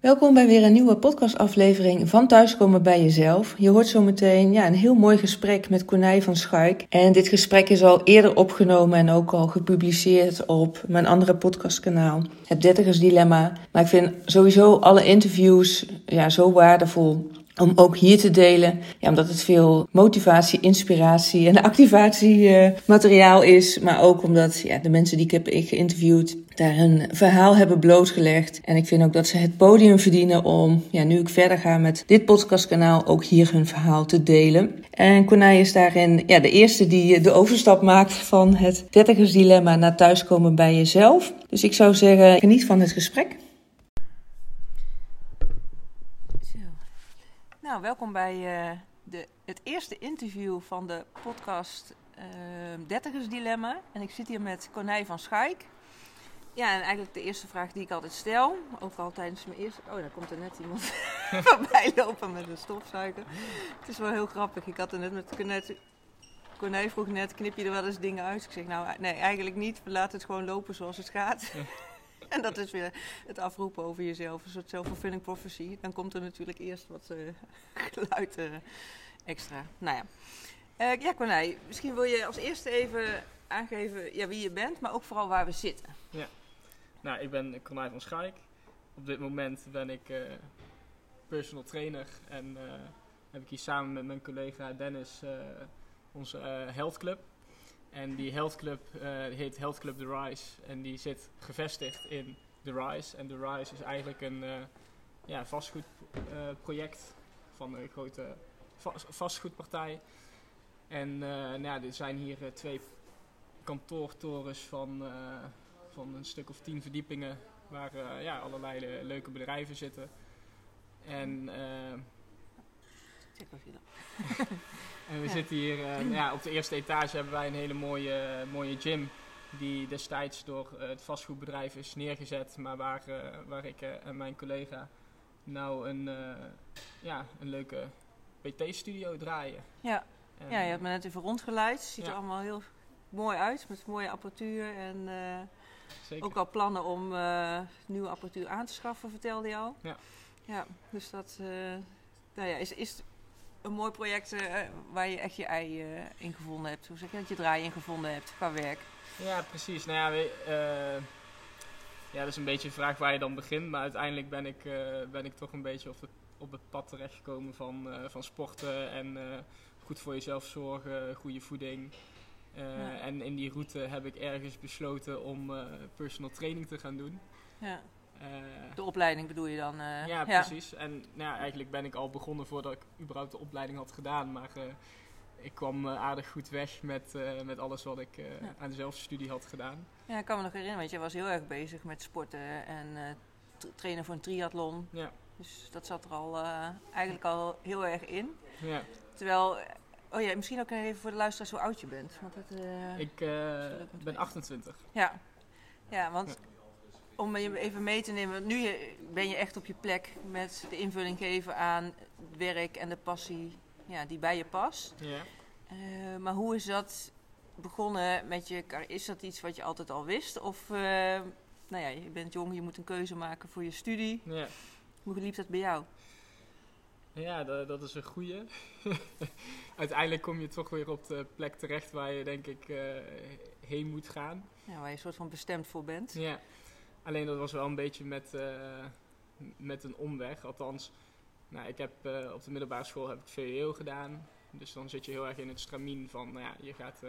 Welkom bij weer een nieuwe podcastaflevering van Thuiskomen bij Jezelf. Je hoort zometeen ja, een heel mooi gesprek met Cornij van Schuik. En dit gesprek is al eerder opgenomen en ook al gepubliceerd op mijn andere podcastkanaal, Het Dertigers Dilemma. Maar ik vind sowieso alle interviews ja, zo waardevol om ook hier te delen. Ja, omdat het veel motivatie, inspiratie en activatiemateriaal uh, is. Maar ook omdat ja, de mensen die ik heb geïnterviewd daar hun verhaal hebben blootgelegd. En ik vind ook dat ze het podium verdienen om, ja, nu ik verder ga met dit podcastkanaal, ook hier hun verhaal te delen. En Konai is daarin ja, de eerste die de overstap maakt van het dertigersdilemma naar thuiskomen bij jezelf. Dus ik zou zeggen, geniet van het gesprek. Nou, welkom bij uh, de, het eerste interview van de podcast uh, Dertigersdilemma. En ik zit hier met Cornij van Schaik. Ja, en eigenlijk de eerste vraag die ik altijd stel, ook al tijdens mijn eerste... Oh, daar komt er net iemand voorbij lopen met een stofzuiger. Het is wel heel grappig. Ik had er net met Cornet... Cornij vroeg net, knip je er wel eens dingen uit? Ik zeg, nou, nee, eigenlijk niet. We laten het gewoon lopen zoals het gaat. en dat is weer het afroepen over jezelf, een soort self-fulfilling prophecy. Dan komt er natuurlijk eerst wat uh, geluid uh, extra. Nou ja. Uh, ja, Cornij, misschien wil je als eerste even aangeven ja, wie je bent, maar ook vooral waar we zitten. Ja. Nou, ik ben Cornij van Schaik. Op dit moment ben ik personal trainer en heb ik hier samen met mijn collega Dennis onze health club. En die health club heet Health Club The Rise. En die zit gevestigd in The Rise. En The Rise is eigenlijk een ja, vastgoedproject van een grote vastgoedpartij. En nou er zijn hier twee kantoortorens van, van een stuk of tien verdiepingen. Waar ja, allerlei leuke bedrijven zitten. En en we ja. zitten hier, uh, ja, op de eerste etage hebben wij een hele mooie, mooie gym. Die destijds door het vastgoedbedrijf is neergezet, maar waar, waar ik en mijn collega nou een, ja, een leuke PT-studio draaien. Ja. En, ja, je hebt me net even rondgeleid. Ziet ja. er allemaal heel mooi uit, met mooie apparatuur. En ook al plannen om nieuwe apparatuur aan te schaffen, vertelde je al. Ja. Ja, dus dat nou ja, is, is een mooi project uh, waar je echt je ei uh, in gevonden hebt. Hoe zeg je dat? Je draai in gevonden hebt qua werk. Ja, precies. Nou ja, we, uh, ja, dat is een beetje een vraag waar je dan begint. Maar uiteindelijk ben ik, ben ik toch een beetje op, de, op het pad terechtgekomen van, van sporten en goed voor jezelf zorgen, goede voeding. Ja. En in die route heb ik ergens besloten om personal training te gaan doen. Ja. Uh, de opleiding bedoel je dan? Ja, precies. En nou, ja, eigenlijk ben ik al begonnen voordat ik überhaupt de opleiding had gedaan. Maar ik kwam aardig goed weg met, met alles wat ik ja. aan de zelfstudie had gedaan. Ja, ik kan me nog herinneren, want je was heel erg bezig met sporten en trainen voor een triathlon. Ja. Dus dat zat er al eigenlijk al heel erg in. Ja. Terwijl Oh ja, misschien ook even voor de luisteraars hoe oud je bent. Want dat, ik ben 28. Ja, ja want om je even mee te nemen, nu ben je echt op je plek met de invulling geven aan het werk en de passie ja, die bij je past. Ja. Uh, maar hoe is dat begonnen met je Is dat iets wat je altijd al wist? Of, nou ja, je bent jong, je moet een keuze maken voor je studie. Ja. Hoe liep dat bij jou? Ja, dat, dat is een goeie. Uiteindelijk kom je toch weer op de plek terecht waar je denk ik uh, heen moet gaan. Ja, waar je een soort van bestemd voor bent. Ja. Alleen dat was wel een beetje met, uh, met een omweg. Althans, nou, ik heb, uh, op de middelbare school heb ik VWO gedaan. Dus dan zit je heel erg in het stramien van, nou ja, je gaat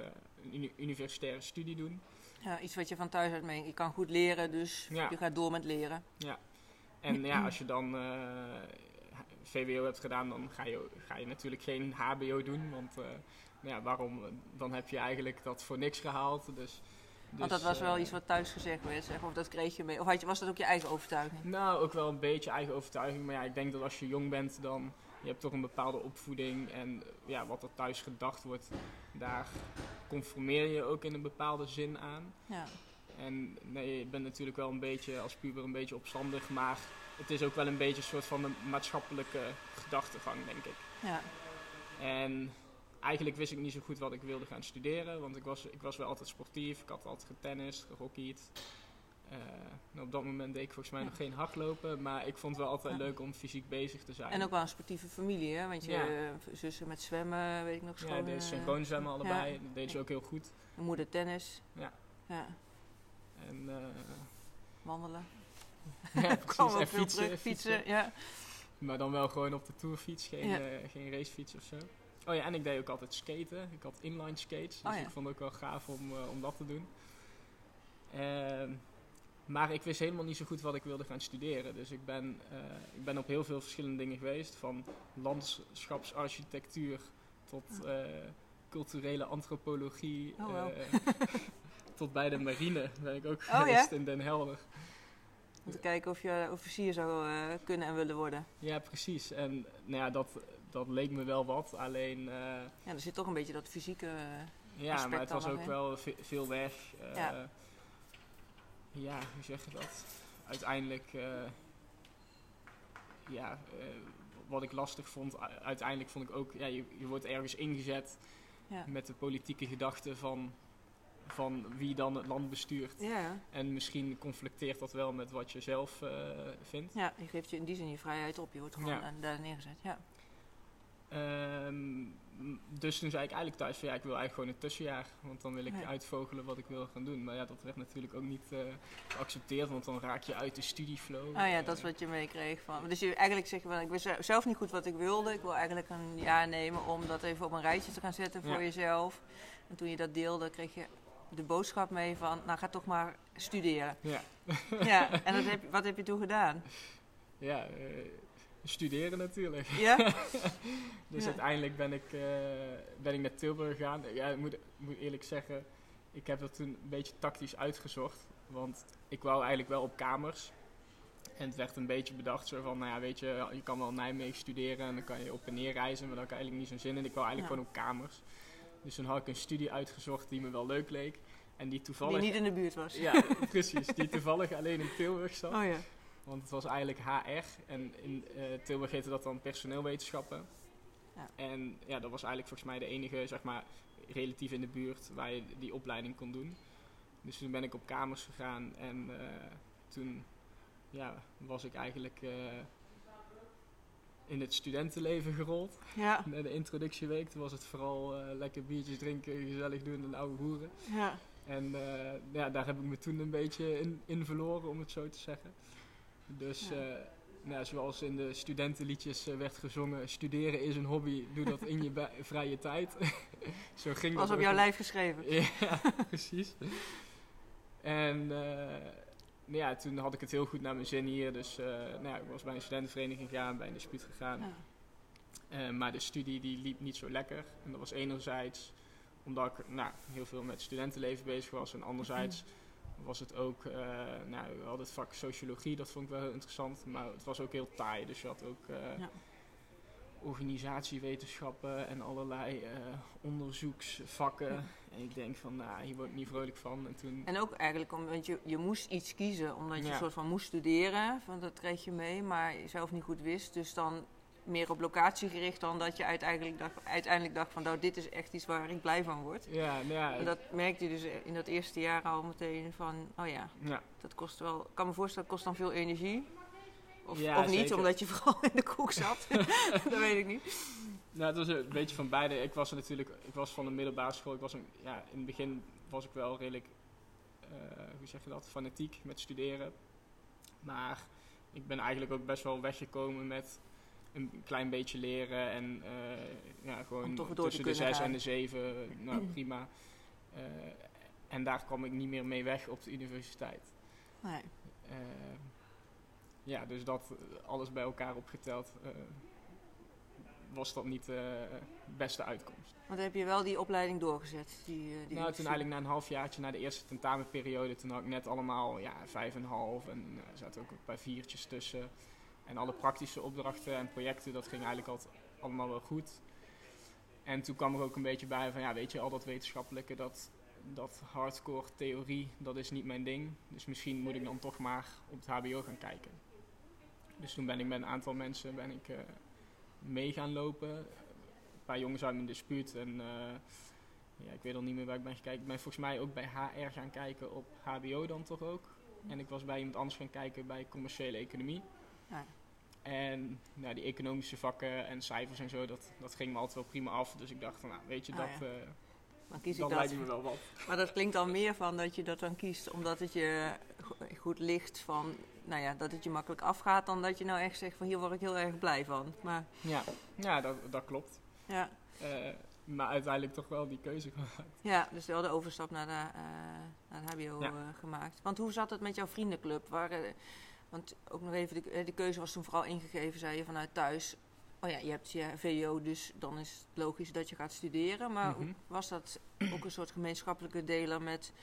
een uni universitaire studie doen. Ja, iets wat je van thuis uit meent. Je kan goed leren, dus ja. je gaat door met leren. Ja, en ja, als je dan VWO hebt gedaan, dan ga je, ga je natuurlijk geen HBO doen. Want ja, waarom? Dan heb je eigenlijk dat voor niks gehaald. Dus want dat dus, was wel uh, iets wat thuis gezegd werd, zeg, of dat kreeg je mee. Of had je, was dat ook je eigen overtuiging? Nou, ook wel een beetje eigen overtuiging. Maar ja, ik denk dat als je jong bent, dan je hebt toch een bepaalde opvoeding. En ja, wat er thuis gedacht wordt, daar conformeer je ook in een bepaalde zin aan. Ja. En nee, je bent natuurlijk wel een beetje als puber een beetje opstandig, maar het is ook wel een beetje een soort van een maatschappelijke gedachtegang, denk ik. Ja. En eigenlijk wist ik niet zo goed wat ik wilde gaan studeren. Want ik was, ik was wel altijd sportief. Ik had altijd getennist, gehockeyd. Eh, nou, op dat moment deed ik volgens mij nog geen hardlopen, maar ik vond het wel altijd Ja. leuk om fysiek bezig te zijn. En ook wel een sportieve familie, hè? Want je Ja. eh, zussen met zwemmen, weet ik nog ja, schoon. de eh, synchroon zwemmen allebei, ja. dat deed ze ook heel goed. Mijn moeder tennis. Ja. Ja, En, wandelen. Ja, precies. En fietsen, terug, fietsen. Ja. Maar dan wel gewoon op de tourfiets, geen, Ja. eh, geen racefiets of zo. Oh ja, en ik deed ook altijd skaten. Ik had inline skates, dus Oh ja. ik vond het ook wel gaaf om, eh, om dat te doen. Ehm, maar ik wist helemaal niet zo goed wat ik wilde gaan studeren. Dus ik ben, eh, ik ben op heel veel verschillende dingen geweest. Van landschapsarchitectuur tot eh, culturele antropologie. Oh, tot bij de marine ben ik ook Oh, ja? geweest in Den Helder. Om te kijken of je officier zou eh, kunnen en willen worden. Ja, precies. En nou ja, dat, dat leek me wel wat. Alleen, eh, Ja, er zit toch een beetje dat fysieke... eh, ja, maar het was ook wel ve- veel weg. Ja. ja. hoe zeg je dat? Uiteindelijk, ja, wat ik lastig vond, uiteindelijk vond ik ook, ja, je, je wordt ergens ingezet ja. met de politieke gedachte van, van wie dan het land bestuurt. Ja, En misschien conflicteert dat wel met wat je zelf eh, vindt. ja, je geeft je in die zin je vrijheid op. Je wordt gewoon Ja. eh, daar neergezet. Ja. Ehm, dus toen zei ik eigenlijk thuis van ja, ik wil eigenlijk gewoon een tussenjaar. Want dan wil ik uitvogelen wat ik wil gaan doen. Maar ja, dat werd natuurlijk ook niet eh, geaccepteerd, want dan raak je uit de studieflow. Oh ja, dat is wat je meekreeg van. Dus je eigenlijk zeg je ik wist ze- zelf niet goed wat ik wilde. Ik wil eigenlijk een jaar nemen om dat even op een rijtje te gaan zetten voor Ja. jezelf. En toen je dat deelde, kreeg je de boodschap mee van, nou ga toch maar studeren. Ja, ja, en dat heb, wat heb je toen gedaan? ja eh, studeren natuurlijk. Ja? Dus Ja. uiteindelijk ben ik, eh, ben ik naar Tilburg gegaan. Ja, ik moet, moet eerlijk zeggen, ik heb dat toen een beetje tactisch uitgezocht. Want ik wou eigenlijk wel op kamers. En het werd een beetje bedacht zo van, nou ja, weet je, je kan wel Nijmegen studeren en dan kan je op en neer reizen. Maar daar had ik eigenlijk niet zo'n zin in. Ik wou eigenlijk Ja. gewoon op kamers. Dus toen had ik een studie uitgezocht die me wel leuk leek. En die toevallig... Die niet in de buurt was. Ja, precies. Die toevallig alleen in Tilburg zat. Oh ja. Want het was eigenlijk HR en in eh, Tilburg heette dat dan personeelwetenschappen. Ja. En ja, dat was eigenlijk volgens mij de enige, zeg maar, relatief in de buurt waar je die opleiding kon doen. Dus toen ben ik op kamers gegaan en eh, toen ja, was ik eigenlijk eh, in het studentenleven gerold. Ja. Na de introductieweek toen was het vooral eh, lekker biertjes drinken, gezellig doen en oude hoeren. Ja. En eh, ja, daar heb ik me toen een beetje in, in verloren, om het zo te zeggen. Dus Ja. eh, nou, zoals in de studentenliedjes werd gezongen, studeren is een hobby, doe dat in je vrije tijd. zo ging Was dat op jouw lijf geschreven. Ja, precies. En ja, toen had ik het heel goed naar mijn zin hier. Dus eh, nou ja, ik was bij een studentenvereniging gegaan, bij een dispuut gegaan. Ja. Eh, maar de studie die liep niet zo lekker. En dat was enerzijds omdat ik nou, heel veel met studentenleven bezig was. En anderzijds was het ook, eh, nou, we hadden het vak sociologie, dat vond ik wel heel interessant. Maar het was ook heel taai. Dus je had ook Ja. Organisatiewetenschappen en allerlei eh, onderzoeksvakken. Ja. En ik denk van, nou, hier word ik niet vrolijk van. En toen, En ook eigenlijk, om, want je, je moest iets kiezen, omdat je Ja. een soort van moest studeren. Van dat kreeg je mee, maar je zelf niet goed wist. Dus dan meer op locatie gericht dan dat je uiteindelijk dacht, uiteindelijk dacht van, nou, dit is echt iets waar ik blij van word. ja, nou ja, En dat merkte je dus in dat eerste jaar al meteen van, oh ja, ja, dat kost wel, ik kan me voorstellen, dat kost dan veel energie. Of, Ja, of niet, zeker. omdat je vooral in de koek zat. dat weet ik niet. Nou, het was een beetje van beide. Ik was natuurlijk, ik was van de middelbare school. Ik was een, ja, in het begin was ik wel redelijk, eh, hoe zeg je dat, fanatiek met studeren. Maar ik ben eigenlijk ook best wel weggekomen met een klein beetje leren en eh, ja, gewoon tussen de zes gaan. en de zeven, nou prima. Eh, en daar kwam ik niet meer mee weg op de universiteit. Nee. Eh, ja, dus dat eh, alles bij elkaar opgeteld eh, was dat niet de beste uitkomst. Want heb je wel die opleiding doorgezet? Die, eh, die nou, toen eigenlijk na een halfjaartje, na de eerste tentamenperiode, toen had ik net allemaal ja, vijf en een half en eh, er zaten ook een paar viertjes tussen. En alle praktische opdrachten en projecten, dat ging eigenlijk altijd allemaal wel goed. En toen kwam er ook een beetje bij van, ja, weet je, al dat wetenschappelijke, dat, dat hardcore theorie, dat is niet mijn ding. Dus misschien moet ik dan toch maar op het hbo gaan kijken. Dus toen ben ik met een aantal mensen ben ik, eh, mee gaan lopen. Een paar jongens uit mijn dispuut en... eh, ja, ik weet al niet meer waar ik ben gaan kijken. Ik ben volgens mij ook bij HR gaan kijken op HBO dan toch ook. En ik was bij iemand anders gaan kijken bij commerciële economie. Ja. En nou, die economische vakken en cijfers en zo, dat, dat ging me altijd wel prima af. Dus ik dacht van, nou, weet je, Ah, dat, ja. eh, Dan kies ik dat me wel wat. Maar dat klinkt al meer van dat je dat dan kiest omdat het je go- goed ligt van, nou ja, dat het je makkelijk afgaat dan dat je nou echt zegt van hier word ik heel erg blij van. Maar Ja, ja dat, dat klopt. ja, Eh, maar uiteindelijk toch wel die keuze gemaakt. ja dus wel de overstap naar de, eh, naar de HBO Ja. eh, gemaakt. Want hoe zat het met jouw vriendenclub? Waren, want ook nog even, de, de keuze was toen vooral ingegeven, zei je, vanuit thuis. Oh ja, je hebt je VWO, dus dan is het logisch dat je gaat studeren. Maar Mhm. was dat ook een soort gemeenschappelijke deler met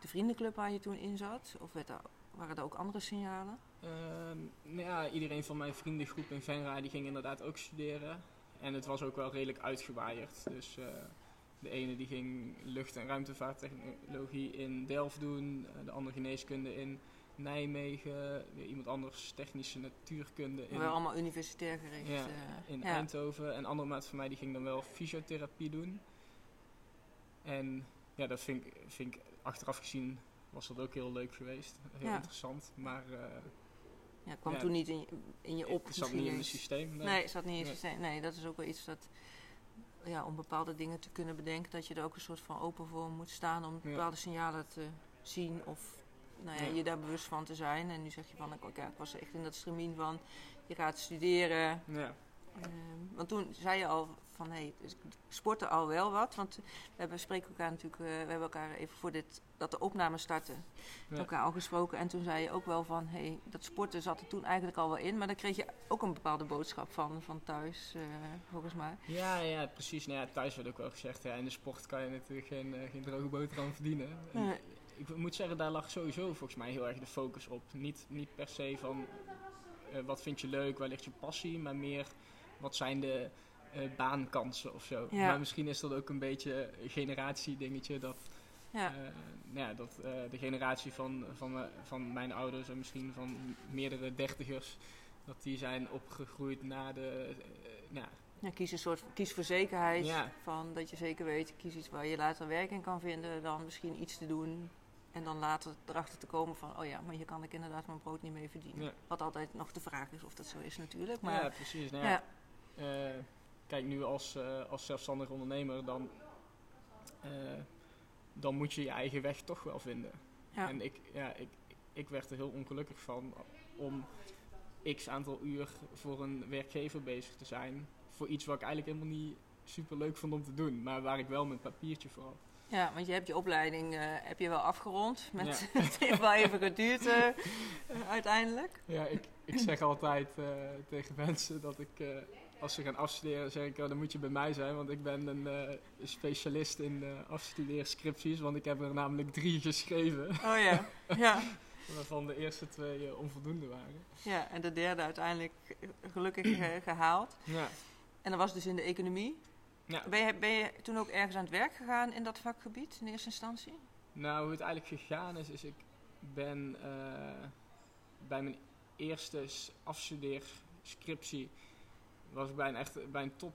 de vriendenclub waar je toen in zat? Of werd er, waren er ook andere signalen? Ehm, nou ja, iedereen van mijn vriendengroep in Venra die ging inderdaad ook studeren. En het was ook wel redelijk uitgewaaierd. Dus eh, de ene die ging lucht- en ruimtevaarttechnologie in Delft doen. eh, de andere geneeskunde in Nijmegen. Weer iemand anders technische natuurkunde in, Wel allemaal universitair gericht. Ja, eh, in ja. Eindhoven. En een andere maat van mij die ging dan wel fysiotherapie doen. En ja, dat vind ik, vind ik achteraf gezien was dat ook heel leuk geweest. Heel Ja. interessant. Maar eh, Ja, kwam Ja. toen niet in je, in je op. het zat niet in eens. systeem. Nee, het zat niet in Nee. systeem. Nee, dat is ook wel iets dat... Ja, om bepaalde dingen te kunnen bedenken, dat je er ook een soort van open voor moet staan om bepaalde signalen te zien of nou ja, Ja. je daar bewust van te zijn. En nu zeg je van, ik, ja, ik was echt in dat stramien van, je gaat studeren. Ja. Ehm, want toen zei je al van, hé, hey, ik sportte al wel wat. Want we hebben, spreken elkaar natuurlijk, eh, we hebben elkaar even voor dit, dat de opname startte, Ja. elkaar al gesproken. En toen zei je ook wel van, hé, hey, dat sporten zat er toen eigenlijk al wel in. Maar dan kreeg je ook een bepaalde boodschap van, van thuis, eh, volgens mij. Ja, ja, precies. Nou ja, thuis werd ook wel gezegd, ja, in de sport kan je natuurlijk geen, eh, geen droge boterham verdienen. En. Ik moet zeggen, daar lag sowieso volgens mij heel erg de focus op. Niet, niet per se van wat vind je leuk, waar ligt je passie, maar meer wat zijn de eh, baankansen of zo. Ja. Maar misschien is dat ook een beetje een generatiedingetje dat, Ja, eh, nou ja, dat eh, de generatie van, van, van mijn ouders en misschien van meerdere dertigers, dat die zijn opgegroeid na de, nou, ja kies een soort, kies voor zekerheid. Ja. Van dat je zeker weet, kies iets waar je later werk in kan vinden. Dan misschien iets te doen. En dan later erachter te komen van, oh ja, maar hier kan ik inderdaad mijn brood niet mee verdienen. Wat altijd nog de vraag is of dat zo is natuurlijk. Maar ja, precies. Nou ja. Ja, eh, kijk, nu als, eh, als zelfstandig ondernemer, dan, eh, dan moet je je eigen weg toch wel vinden. Ja. En ik, ja, ik, ik werd er heel ongelukkig van om x aantal uur voor een werkgever bezig te zijn. Voor iets wat ik eigenlijk helemaal niet super leuk vond om te doen, maar waar ik wel mijn papiertje voor had. Ja, want je hebt je opleiding heb je wel afgerond. Met, het heeft wel even geduurd uiteindelijk. Ja, ik, ik zeg altijd tegen mensen dat ik, als ze gaan afstuderen, zeg ik, oh, dan moet je bij mij zijn. Want ik ben een eh, specialist in eh afstudeerscripties, want ik heb er namelijk drie geschreven. Oh ja, ja. Waarvan de eerste twee eh, onvoldoende waren. ja. En de derde uiteindelijk gelukkig eh, gehaald. Ja. En dat was dus in de economie. Ja. Ben, je, ben je toen ook ergens aan het werk gegaan in dat vakgebied in eerste instantie? Nou, hoe het eigenlijk gegaan is, is ik ben bij mijn eerste afstudeerscriptie was ik bij een, echt, bij een top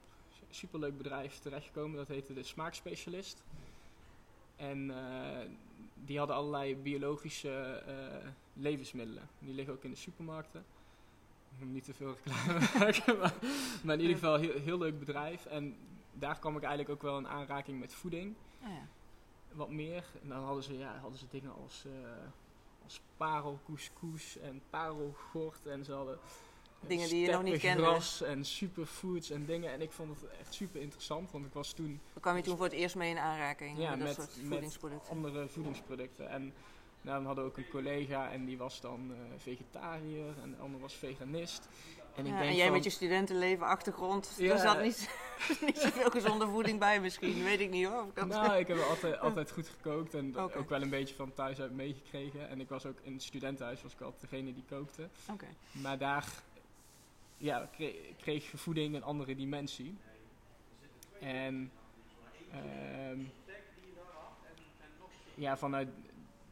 superleuk bedrijf terechtgekomen. Dat heette de Smaakspecialist. En eh, die hadden allerlei biologische eh, levensmiddelen. Die liggen ook in de supermarkten. Ik moet niet te veel reclame maken, maar, maar in ieder geval heel, heel leuk bedrijf. En daar kwam ik eigenlijk ook wel in aanraking met voeding Oh ja. wat meer. En dan hadden ze, ja, hadden ze dingen als, eh als parelcouscous en parelgort. En ze hadden Dingen die je nog niet kende. steppengras en superfoods en dingen. En ik vond het echt super interessant, want ik was toen Daar kwam je toen voor het eerst mee in aanraking Ja, met dat met- soort met voedingsproducten. andere voedingsproducten. En nou, dan hadden we ook een collega en die was dan eh, vegetariër en de ander was veganist. En ik Ja, denk en jij van, met je studentenleven achtergrond, Ja. er zat niet, niet zoveel gezonde voeding bij misschien, weet ik niet hoor. Ik Nou, ik heb altijd, altijd goed gekookt en ook wel een beetje van thuis uit meegekregen. En ik was ook in het studentenhuis, was ik altijd degene die kookte. Oké. Maar daar ja, kreeg, voeding een andere dimensie. En ehm, ja, vanuit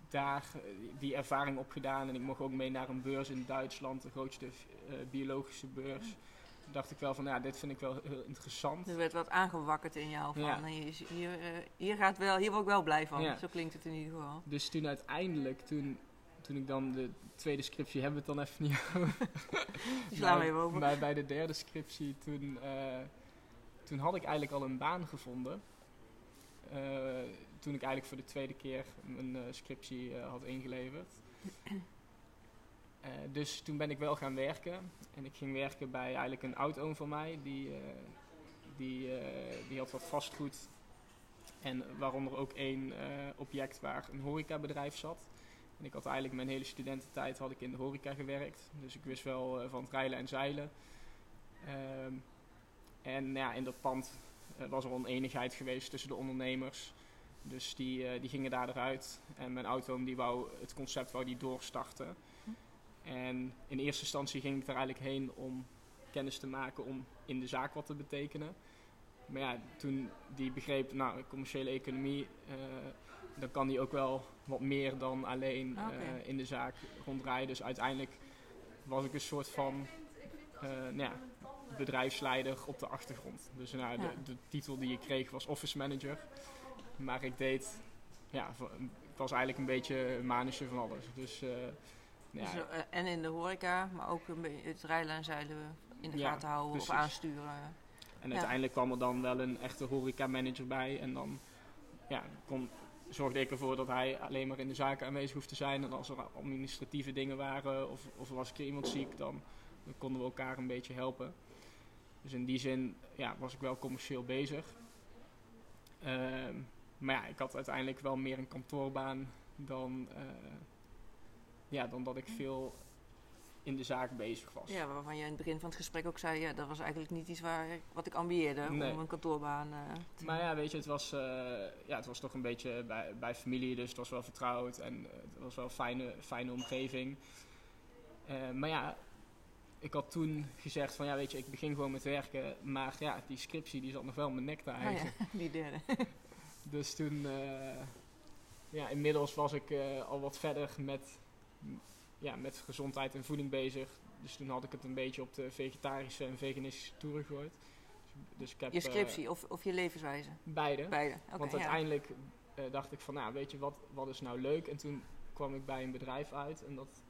daar eh, die ervaring opgedaan. En ik mocht ook mee naar een beurs in Duitsland, de grootste eh, biologische beurs. Toen dacht ik wel van, ja, dit vind ik wel heel interessant. Er werd wat aangewakkerd in jou van, Ja. hier, is- hier, eh, hier, gaat wel, hier word ik wel blij van. Ja. Zo klinkt het in ieder geval. Dus toen uiteindelijk, toen toen ik dan de tweede scriptie hebben we het dan even niet over. Maar even over. Bij, bij de derde scriptie, toen, eh, toen had ik eigenlijk al een baan gevonden. Eh, toen ik eigenlijk voor de tweede keer mijn eh, scriptie had ingeleverd. Dus toen ben ik wel gaan werken. En ik ging werken bij eigenlijk een oud-oom van mij. Die, die, die had wat vastgoed. En waaronder ook één object waar een horecabedrijf zat. En ik had eigenlijk mijn hele studententijd had ik in de horeca gewerkt. Dus ik wist wel eh, van het rijlen en zeilen. Ehm, en ja, in dat pand eh, was er oneenigheid geweest tussen de ondernemers. Dus die, eh, die gingen daar eruit. En mijn auto die wou het concept wou die doorstarten. En in eerste instantie ging ik er eigenlijk heen om kennis te maken om in de zaak wat te betekenen. Maar ja, toen die begreep, nou, commerciële economie, dan kan die ook wel wat meer dan alleen Ah, eh, in de zaak ronddraaien. Dus uiteindelijk was ik een soort van eh, nou ja, bedrijfsleider op de achtergrond. Dus nou, Ja. de, de titel die ik kreeg was office manager. Maar ik deed, ja, ik was eigenlijk een beetje een manager van alles. Dus eh, ja, Dus, eh, en in de horeca, maar ook het rijlen en zeilen in de Ja, gaten houden precies. of aansturen. En Ja. uiteindelijk kwam er dan wel een echte horeca-manager bij. En dan ja, kon, zorgde ik ervoor dat hij alleen maar in de zaken aanwezig hoefde te zijn. En als er administratieve dingen waren of, of was er iemand ziek, dan, dan konden we elkaar een beetje helpen. Dus in die zin ja, was ik wel commercieel bezig. Ehm, maar ja, ik had uiteindelijk wel meer een kantoorbaan dan, eh, ja, dan dat ik veel in de zaak bezig was. Ja, waarvan je in het begin van het gesprek ook zei, ja, dat was eigenlijk niet iets waar ik, wat ik ambieerde Nee. om een kantoorbaan eh, te Maar ja, weet je, het was, eh, ja, het was toch een beetje bij, bij familie, dus het was wel vertrouwd en eh, het was wel een fijne, fijne omgeving. Maar ja, ik had toen gezegd van ja, weet je, ik begin gewoon met werken, maar ja, die scriptie die zat nog wel in mijn nek te Ah, ja, die derde. Dus toen, ja, inmiddels was ik al wat verder met, ja, met gezondheid en voeding bezig. Dus toen had ik het een beetje op de vegetarische en veganistische toer gegooid. Dus ik heb, Je eh, scriptie of, of je levenswijze? beide. Beide. Want ja. uiteindelijk eh, dacht ik van, nou weet je, wat, wat is nou leuk? En toen kwam ik bij een bedrijf uit en dat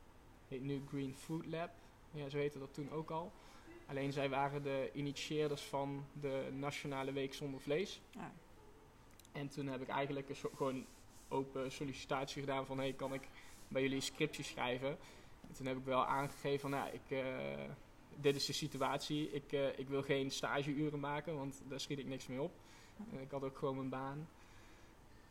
heet nu Green Food Lab. Ja, zo heette dat toen ook al. Alleen zij waren de initieerders van de Nationale Week Zonder Vlees. Ja. En toen heb ik eigenlijk een soort gewoon open sollicitatie gedaan van, hey, kan ik bij jullie een scriptie schrijven? En toen heb ik wel aangegeven van, nou, ik, eh, dit is de situatie. Ik, eh, ik wil geen stageuren maken, want daar schiet ik niks mee op. En ik had ook gewoon mijn baan.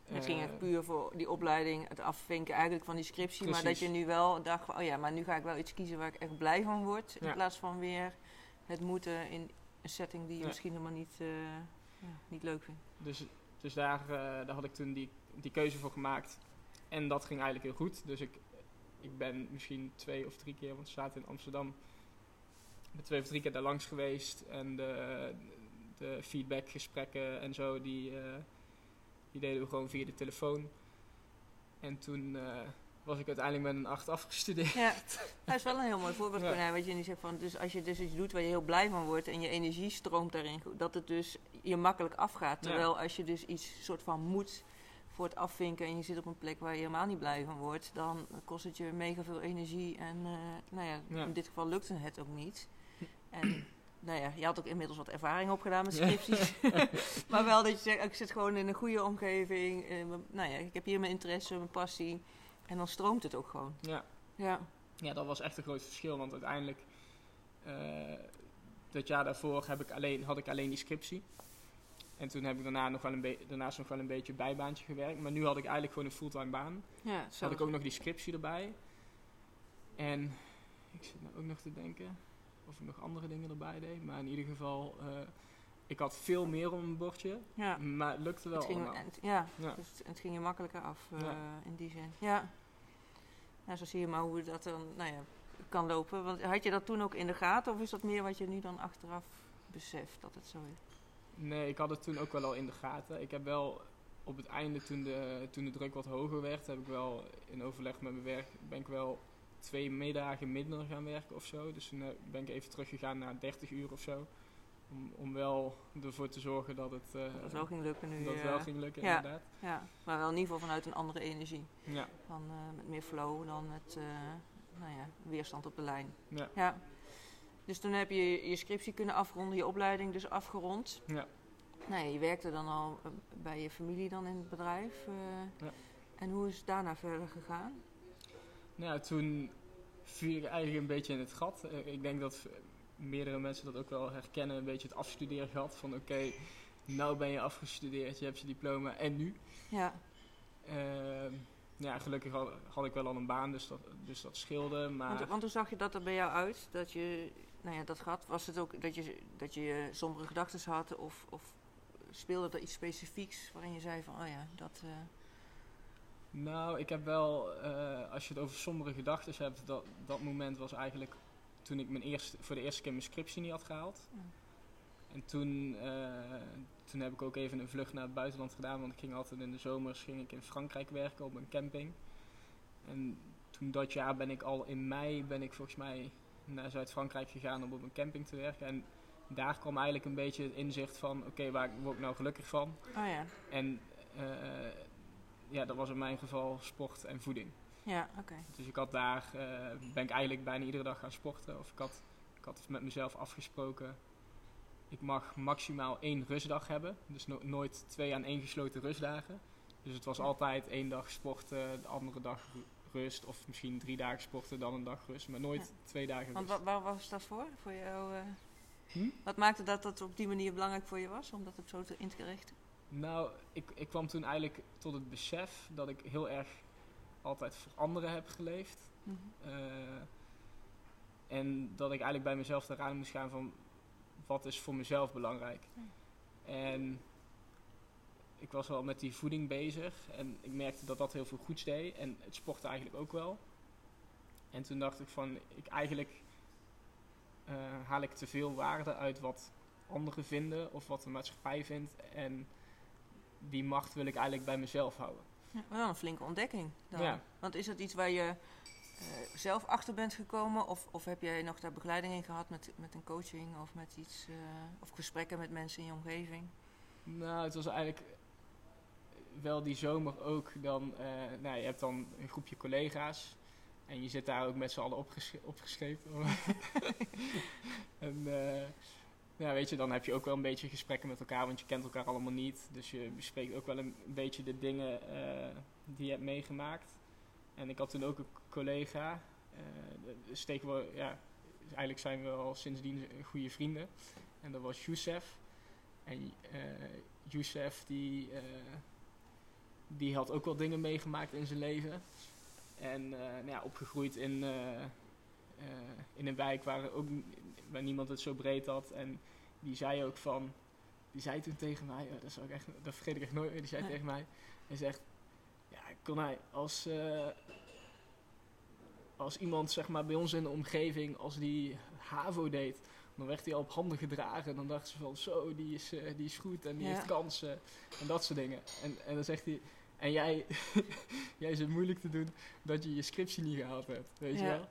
Het ging Eh, echt puur voor die opleiding, het afvinken eigenlijk van die scriptie. Maar dat je nu wel dacht oh ja, maar nu ga ik wel iets kiezen waar ik echt blij van word. In plaats van weer het moeten in een setting die je Ja. misschien helemaal niet, ja, niet leuk vindt. Dus, dus daar, daar had ik toen die, die keuze voor gemaakt. En dat ging eigenlijk heel goed. Dus ik, ik ben misschien twee of drie keer, want het staat in Amsterdam, ik ben twee of drie keer daar langs geweest. En de, de feedbackgesprekken en zo, die, eh, die deden we gewoon via de telefoon. En toen eh, was ik uiteindelijk met een 8 afgestudeerd. Ja, dat is wel een heel mooi voorbeeld, Ja. Cornel, wat je nu zegt van, dus als je dus iets doet waar je heel blij van wordt en je energie stroomt daarin, dat het dus je makkelijk afgaat. Ja. Terwijl als je dus iets soort van moet voor het afvinken en je zit op een plek waar je helemaal niet blij van wordt, dan kost het je mega veel energie en eh, nou ja, Ja. in dit geval lukte het ook niet. En nou ja, je had ook inmiddels wat ervaring opgedaan met Ja. scripties. maar wel dat je zegt, ik zit gewoon in een goede omgeving. eh, nou ja, ik heb hier mijn interesse, mijn passie. En dan stroomt het ook gewoon. Ja. Ja. Ja, dat was echt een groot verschil. Want uiteindelijk, eh, dat jaar daarvoor heb ik alleen, had ik alleen die scriptie. En toen heb ik daarna nog wel een be- daarnaast nog wel een beetje bijbaantje gewerkt. Maar nu had ik eigenlijk gewoon een fulltime baan. Ja, Dus had ik ook nog die scriptie erbij. En ik zit nou ook nog te denken of ik nog andere dingen erbij deed. Maar in ieder geval, eh, ik had veel meer op mijn bordje. Ja, Maar het lukte wel het ging, het- ja, Ja. dus het, het ging je makkelijker af eh, in die zin. Ja. Nou, zo zie je maar hoe dat dan nou ja, kan lopen. Want had je dat toen ook in de gaten? Of is dat meer wat je nu dan achteraf beseft dat het zo is? Nee, ik had het toen ook wel al in de gaten. Ik heb wel op het einde, toen de, toen de druk wat hoger werd, heb ik wel in overleg met mijn werk, ben ik wel twee middagen minder gaan werken of zo. Dus toen eh, ben ik even teruggegaan naar 30 uur of zo. Om, om wel ervoor te zorgen dat het, eh, Dat het wel ging lukken nu. dat het eh, wel ging lukken, ja. inderdaad. Ja, maar wel in ieder geval vanuit een andere energie. Ja, Van, met meer flow dan met nou ja, weerstand op de lijn. ja, Ja. Dus toen heb je je scriptie kunnen afronden, je opleiding dus afgerond. ja. Nou ja, je werkte dan al eh, bij je familie dan in het bedrijf. eh. Ja. En hoe is het daarna verder gegaan? Nou, toen viel ik eigenlijk een beetje in het gat. Eh, ik denk dat meerdere mensen dat ook wel herkennen, een beetje het afstudeergat. Van oké, nou ben je afgestudeerd, je hebt je diploma en nu? Ja, Ehm, ja, gelukkig had, had ik wel al een baan, dus dat, dus dat scheelde. Maar want, want hoe zag je dat er bij jou uit? Dat je nou ja, dat gehad? Was het ook dat je, dat je sombere gedachten had? Of, of speelde er iets specifieks waarin je zei van, oh ja, dat... eh, nou, ik heb wel, eh, als je het over sombere gedachten hebt, dat, dat moment was eigenlijk toen ik mijn eerste, voor de eerste keer mijn scriptie niet had gehaald. En toen, eh, toen heb ik ook even een vlucht naar het buitenland gedaan, want ik ging altijd in de zomers ging ik in Frankrijk werken op een camping. En toen dat jaar ben ik al in mei, ben ik volgens mij naar Zuid-Frankrijk gegaan om op een camping te werken. En daar kwam eigenlijk een beetje het inzicht van, oké, waar word ik nou gelukkig van? oh ja, En eh, ja, dat was in mijn geval sport en voeding. ja, oké. Dus ik had daar, eh, ben ik eigenlijk bijna iedere dag gaan sporten. Of ik had, ik had met mezelf afgesproken, ik mag maximaal één rustdag hebben. Dus no- nooit twee aan één gesloten rustdagen. Dus het was altijd één dag sporten, de andere dag rust. Of misschien drie dagen sporten, dan een dag rust. Maar nooit twee dagen Want rust. wa- waar was dat voor? voor jou, eh? Hm? Wat maakte dat dat op die manier belangrijk voor je was, om dat op zo te, in te richten? Nou, ik, ik kwam toen eigenlijk tot het besef dat ik heel erg altijd voor anderen heb geleefd. Mhm. Eh, en dat ik eigenlijk bij mezelf eraan moest gaan van wat is voor mezelf belangrijk. En ik was wel met die voeding bezig en ik merkte dat dat heel veel goeds deed en het sporten eigenlijk ook wel. En toen dacht ik van, ik eigenlijk eh, haal ik te veel waarde uit wat anderen vinden of wat de maatschappij vindt en die macht wil ik eigenlijk bij mezelf houden. Ja, wel een flinke ontdekking. Dan. Ja. Want is dat iets waar je eh, zelf achter bent gekomen? Of, of heb jij nog daar begeleiding in gehad met, met een coaching of met iets, eh, of gesprekken met mensen in je omgeving? Nou, het was eigenlijk wel die zomer ook dan, eh, nou, je hebt dan een groepje collega's en je zit daar ook met z'n allen opgesche- opgescheept. en eh, ja, weet je, dan heb je ook wel een beetje gesprekken met elkaar, want je kent elkaar allemaal niet. Dus je bespreekt ook wel een, beetje de dingen eh, die je hebt meegemaakt. En ik had toen ook een collega, dus tegenwoordig, ja, eigenlijk zijn we al sindsdien goede vrienden. En dat was Youssef. En eh Youssef die, die had ook wel dingen meegemaakt in zijn leven. En eh, nou ja, opgegroeid in, eh, eh, in een wijk waar, ook, waar niemand het zo breed had. En die zei ook van, die zei toen tegen mij, dat, zou ik echt, dat vergeet ik echt nooit meer, die zei tegen mij, hij zegt, ja, kon hij als, als iemand zeg maar bij ons in de omgeving, als die HAVO deed, dan werd hij al op handen gedragen. En dan dachten ze van, zo, die is, eh, die is goed en die Ja. heeft kansen. En dat soort dingen. En, en dan zegt hij, en jij, jij zit moeilijk te doen dat je je scriptie niet gehaald hebt. Weet je wel?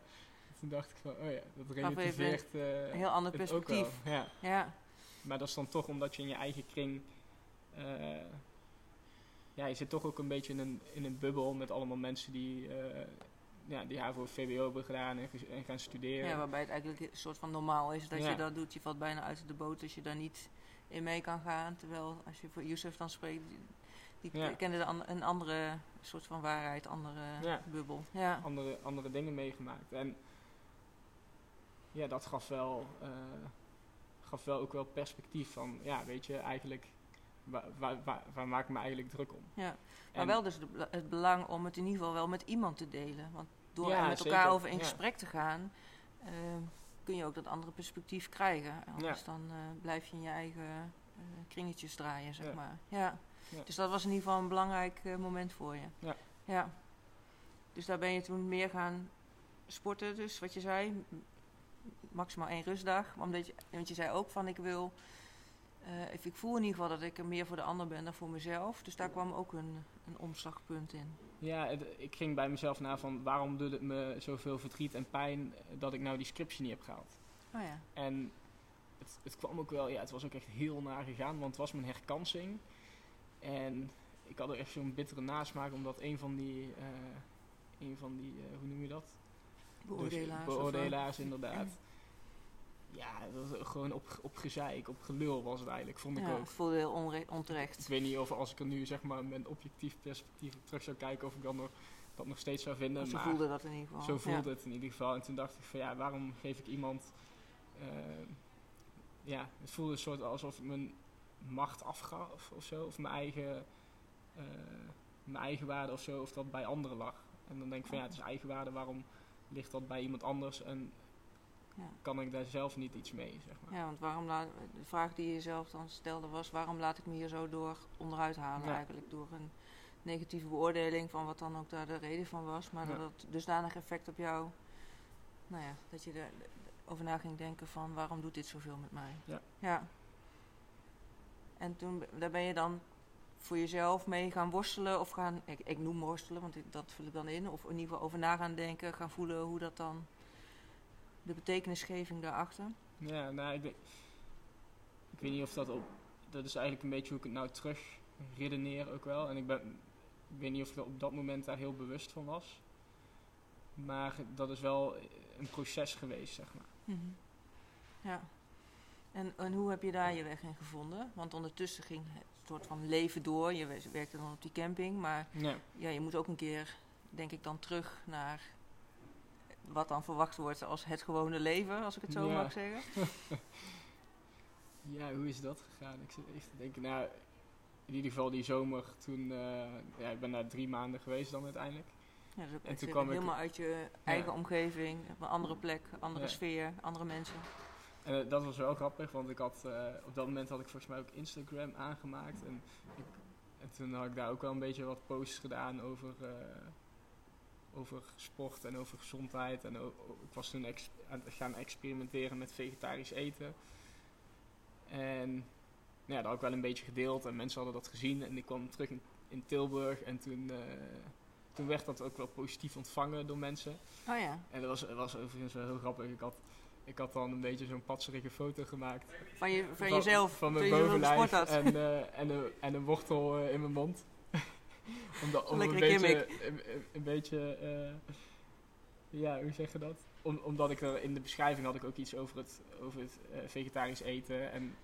Toen dacht ik van, oh ja, dat relativeert eh, Een heel ander het perspectief. Ja. Ja, Maar dat is dan toch omdat je in je eigen kring... eh, ja, je zit toch ook een beetje in een, in een bubbel met allemaal mensen die... ja, die HAVO VWO hebben gedaan en, en gaan studeren. ja, waarbij het eigenlijk een soort van normaal is dat Ja. je dat doet. Je valt bijna uit de boot als je daar niet in mee kan gaan. Terwijl als je voor Youssef dan spreekt, die, die Ja. an- een andere soort van waarheid, andere Ja. bubbel. Ja. andere, andere dingen meegemaakt. En ja, dat gaf wel, eh, gaf wel ook wel perspectief van, ja, weet je, eigenlijk, waar, waar, waar, waar maak ik me eigenlijk druk om? Ja. Maar En- wel dus de het belang om het in ieder geval wel met iemand te delen. Want door Ja, met elkaar zeker. over in gesprek te gaan, eh, kun je ook dat andere perspectief krijgen. Anders dan eh, blijf je in je eigen eh, kringetjes draaien, zeg maar. Ja. Dus dat was in ieder geval een belangrijk eh, moment voor je. Ja. ja. Dus daar ben je toen meer gaan sporten, dus wat je zei. Maximaal één rustdag. Omdat je, want je zei ook van ik wil... ik voel in ieder geval dat ik er meer voor de ander ben dan voor mezelf. Dus daar kwam ook een, een omslagpunt in. Ja, het- ik ging bij mezelf na van, waarom doet het me zoveel verdriet en pijn dat ik nou die scriptie niet heb gehaald? Oh ja. En het, het kwam ook wel, ja, het was ook echt heel naar gegaan, want het was mijn herkansing. En ik had er echt zo'n bittere nasmaak, omdat een van die, eh, een van die eh, hoe noem je dat? Beoordelaars. Dus, beoordelaars, inderdaad. Ja, dat was gewoon op, op gezeik, op gelul was het eigenlijk, vond ik ja, ook. ik voelde heel onterecht. Ik weet niet of als ik er nu zeg maar met objectief perspectief terug zou kijken, of ik dan nog, dat nog steeds zou vinden. Zo maar voelde dat in ieder geval. zo voelde ja. het in ieder geval. En toen dacht ik van ja, waarom geef ik iemand... eh, ja, het voelde een soort alsof ik mijn macht afgaf of zo. Of mijn eigen, eh, mijn eigen waarde of zo. Of dat bij anderen lag. En dan denk ik van ja, het is eigenwaarde. Waarom ligt dat bij iemand anders? En Ja. kan ik daar zelf niet iets mee, zeg maar. Ja, want waarom laat, de vraag die je zelf dan stelde was: waarom laat ik me hier zo door onderuit halen? Ja. Eigenlijk door een negatieve beoordeling van wat dan ook daar de reden van was. Maar dat het dusdanig effect op jou, nou ja, dat je erover na ging denken van waarom doet dit zoveel met mij? Ja. ja. En toen, daar ben je dan voor jezelf mee gaan worstelen of gaan, ik, ik noem worstelen, want ik- dat vul ik dan in. Of in ieder geval over na gaan denken, gaan voelen hoe dat dan, de betekenisgeving daarachter. Ja, nou, ik, denk, ik weet niet of dat op. Dat is eigenlijk een beetje hoe ik het nou terug redeneer ook wel. En ik ben, ik weet niet of ik op dat moment daar heel bewust van was. Maar dat is wel een proces geweest, zeg maar. Mhm. Ja. En, en hoe heb je daar je weg in gevonden? Want ondertussen ging het soort van leven door. Je we- werkte dan op die camping, maar Ja, ja, je moet ook een keer, denk ik, dan terug naar wat dan verwacht wordt als het gewone leven, als ik het zo Ja. mag zeggen. ja hoe is dat gegaan? Ik zit even te denken, nou, in ieder geval die zomer toen, eh, ja, ik ben daar drie maanden geweest dan uiteindelijk. Ja, dus ook En echt toen kwam ik- helemaal uit je eigen Ja. omgeving, op een andere plek, andere Ja. sfeer, andere mensen. En eh, dat was wel grappig, want ik had, eh, op dat moment had ik volgens mij ook Instagram aangemaakt. En, ik, en toen had ik daar ook wel een beetje wat posts gedaan over, over sport en over gezondheid. En ik was toen aan het gaan experimenteren met vegetarisch eten. En nou ja, dat had ik wel een beetje gedeeld en mensen hadden dat gezien. En ik kwam terug in, in Tilburg en toen, eh, toen werd dat ook wel positief ontvangen door mensen. Oh ja, En dat was, dat was overigens wel heel grappig. Ik had, ik had dan een beetje zo'n patserige foto gemaakt. van, je, van, jezelf, Van mijn bovenlijf en, eh, en, een, en een wortel eh, in mijn mond. om om een beetje, een, beetje eh, ja, hoe zeg je dat? Om, omdat ik er in de beschrijving had ik ook iets over het, over het eh, vegetarisch eten. En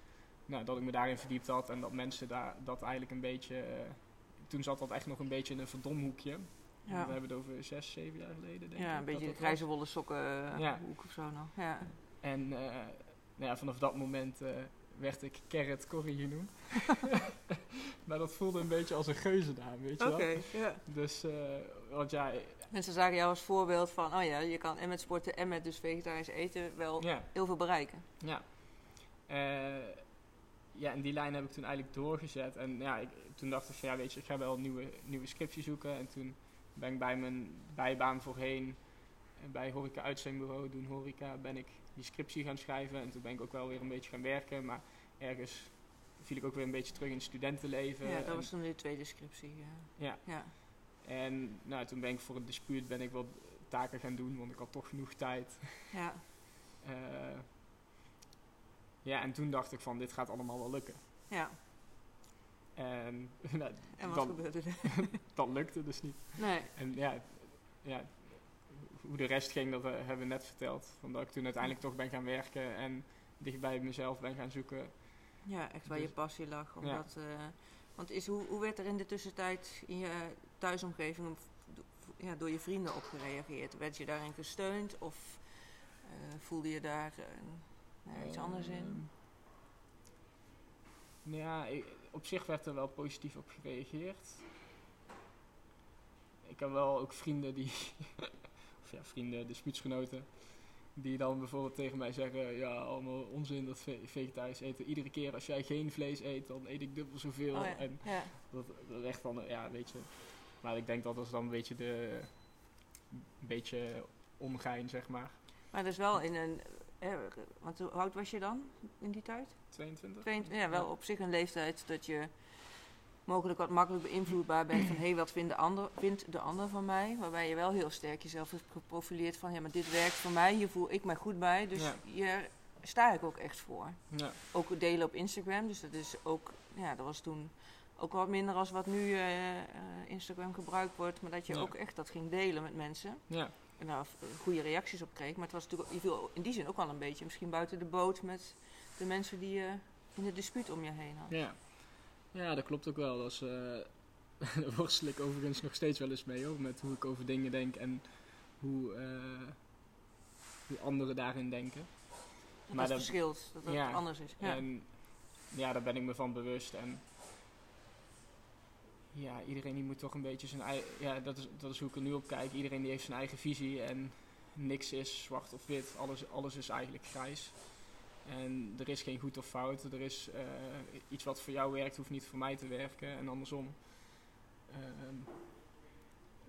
nou, dat ik me daarin verdiept had. En dat mensen daar, dat eigenlijk een beetje... eh, toen zat dat echt nog een beetje in een verdomhoekje. Ja. We hebben het over zes, zeven jaar geleden, denk ik. Ja, een beetje grijze wollen sokken Ja. hoek of zo nog. Ja. En nou ja, vanaf dat moment werd ik Carrot Corrie genoemd. maar dat voelde een beetje als een geuzennaam, weet je Oké, wel. ja. Dus, eh, want ja, Mensen zagen jou als voorbeeld van, oh ja, je kan en met sporten en met dus vegetarisch eten wel heel veel bereiken. ja. Eh, ja, en die lijn heb ik toen eigenlijk doorgezet. En ja, ik, toen dacht ik van, ja, weet je, ik ga wel een nieuwe, nieuwe scriptie zoeken. En toen ben ik bij mijn bijbaan voorheen, eh, bij Horeca Uitzendbureau, doen horeca, ben ik die scriptie gaan schrijven. En toen ben ik ook wel weer een beetje gaan werken. Maar ergens viel ik ook weer een beetje terug in het studentenleven. ja, dat was toen de tweede scriptie. Ja. Ja. ja. En nou, toen ben ik voor het dispuut ben ik wat taken gaan doen, want ik had toch genoeg tijd. ja. Eh, ja, en toen dacht ik van, dit gaat allemaal wel lukken. ja. En nou, En wat dat, gebeurde er? dat lukte dus niet. Nee. En ja, ja, hoe de rest ging, dat eh, hebben we net verteld. Van dat ik toen uiteindelijk toch ben gaan werken en dicht bij mezelf ben gaan zoeken. Ja, echt waar je Dus- passie lag. Ja. Omdat, eh, want is, hoe, hoe werd er in de tussentijd in je thuisomgeving ja, door je vrienden op gereageerd? Werd je daarin gesteund of eh, voelde je daar nou, iets anders in? Ehm, nou Ja, ik- op zich werd er wel positief op gereageerd. Ik heb wel ook vrienden die, ja, vrienden, dispuutsgenoten, die dan bijvoorbeeld tegen mij zeggen: Ja, allemaal onzin dat ve- vegetarisch eten. Iedere keer als jij geen vlees eet, dan eet ik dubbel zoveel. Oh ja. En ja. dat, dat is echt dan, eh, ja, weet je. Maar ik denk dat dat is dan een beetje de, een beetje omgein, zeg maar. Maar dus wel in een. eh, want hoe oud was je dan in die tijd? 22? 22, ja, wel op zich een leeftijd dat je mogelijk wat makkelijk beïnvloedbaar bent van hé, hey, wat vindt de, ander, vindt de ander van mij? Waarbij je wel heel sterk jezelf hebt geprofileerd van ja, maar dit werkt voor mij, hier voel ik mij goed bij. Dus Ja. je sta ik ook echt voor. Ja. Ook delen op Instagram, dus dat is ook, ja, dat was toen ook wat minder als wat nu eh, eh, Instagram gebruikt wordt, maar dat je Ja. ook echt dat ging delen met mensen. Ja. En daar v- goede reacties op kreeg. Maar het was natuurlijk, je viel in die zin ook wel een beetje misschien buiten de boot met de mensen die je in het dispuut om je heen had. Ja. Ja, dat klopt ook wel. Dat is, eh, daar worstel ik overigens nog steeds wel eens mee hoor, met hoe ik over dingen denk en hoe, eh, hoe anderen daarin denken. Dat Maar het dat- verschilt, dat het ja. anders is. Ja. En ja, daar ben ik me van bewust. En ja, iedereen die moet toch een beetje zijn eigen. Ja, dat is, dat is hoe ik er nu op kijk. Iedereen die heeft zijn eigen visie en niks is zwart of wit. Alles, alles is eigenlijk grijs. En er is geen goed of fout. Er is eh, iets wat voor jou werkt, hoeft niet voor mij te werken. En andersom. Ehm,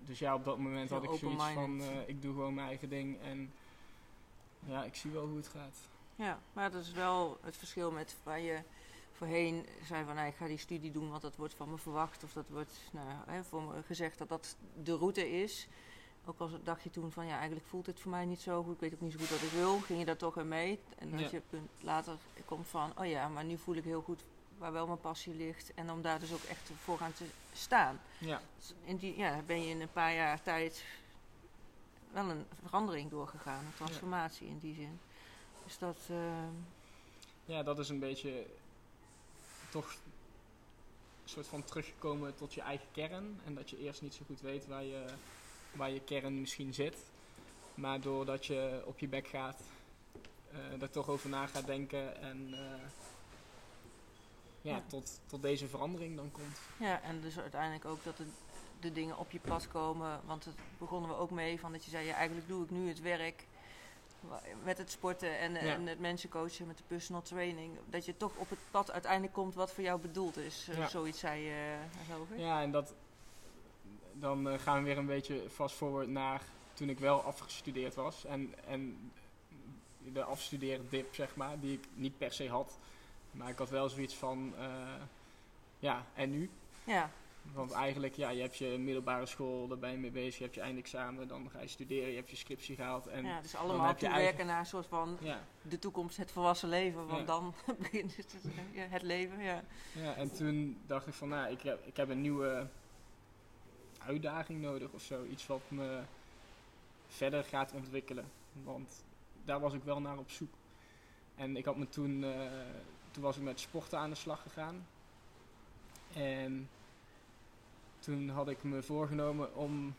dus ja, op dat moment Heel had ik zoiets van: eh, ik doe gewoon mijn eigen ding. En ja, ik zie wel hoe het gaat. Ja, maar dat is wel het verschil met waar je voorheen zei van nou, ik ga die studie doen, want dat wordt van me verwacht. Of dat wordt nou, hè, voor me gezegd dat dat de route is. Ook al dacht je toen van ja, eigenlijk voelt het voor mij niet zo goed. Ik weet ook niet zo goed wat ik wil. Ging je daar toch in mee? En dat Ja. je punt later komt van oh ja, maar nu voel ik heel goed waar wel mijn passie ligt. En om daar dus ook echt voor gaan te staan. Ja, Dus in die, ja, ben je in een paar jaar tijd wel een verandering doorgegaan. Een transformatie in die zin. Dus dat... ehm, ja, dat is een beetje toch een soort van teruggekomen tot je eigen kern. En dat je eerst niet zo goed weet waar je, waar je kern misschien zit. Maar doordat je op je bek gaat, er toch over na gaat denken en eh, ja, Ja. Tot, tot deze verandering dan komt. Ja, en dus uiteindelijk ook dat de, de dingen op je pad komen. Want het begonnen we ook mee van dat je zei, ja, eigenlijk doe ik nu het werk met het sporten en, en het mensen coachen met de personal training. Dat je toch op het pad uiteindelijk komt wat voor jou bedoeld is. Eh, Ja. Zoiets zei je, uh, ik. Ja, en dat, dan eh, gaan we weer een beetje fast forward naar toen ik wel afgestudeerd was. En, en de afstudeerdip, zeg maar, die ik niet per se had. Maar ik had wel zoiets van, eh, ja, en nu? Ja, Want eigenlijk, ja, je hebt je middelbare school, daar ben je mee bezig. Je hebt je eindexamen, dan ga je studeren, je hebt je scriptie gehaald. En ja, dus dan allemaal heb je toewerken eigen- naar een soort van ja, de toekomst, het volwassen leven. Want Ja. dan begint het, het leven, ja. ja, en toen dacht ik van, nou, ik heb, ik heb een nieuwe uitdaging nodig of zo. Iets wat me verder gaat ontwikkelen. Want daar was ik wel naar op zoek. En ik had me toen, eh, toen was ik met sporten aan de slag gegaan. En toen had ik me voorgenomen om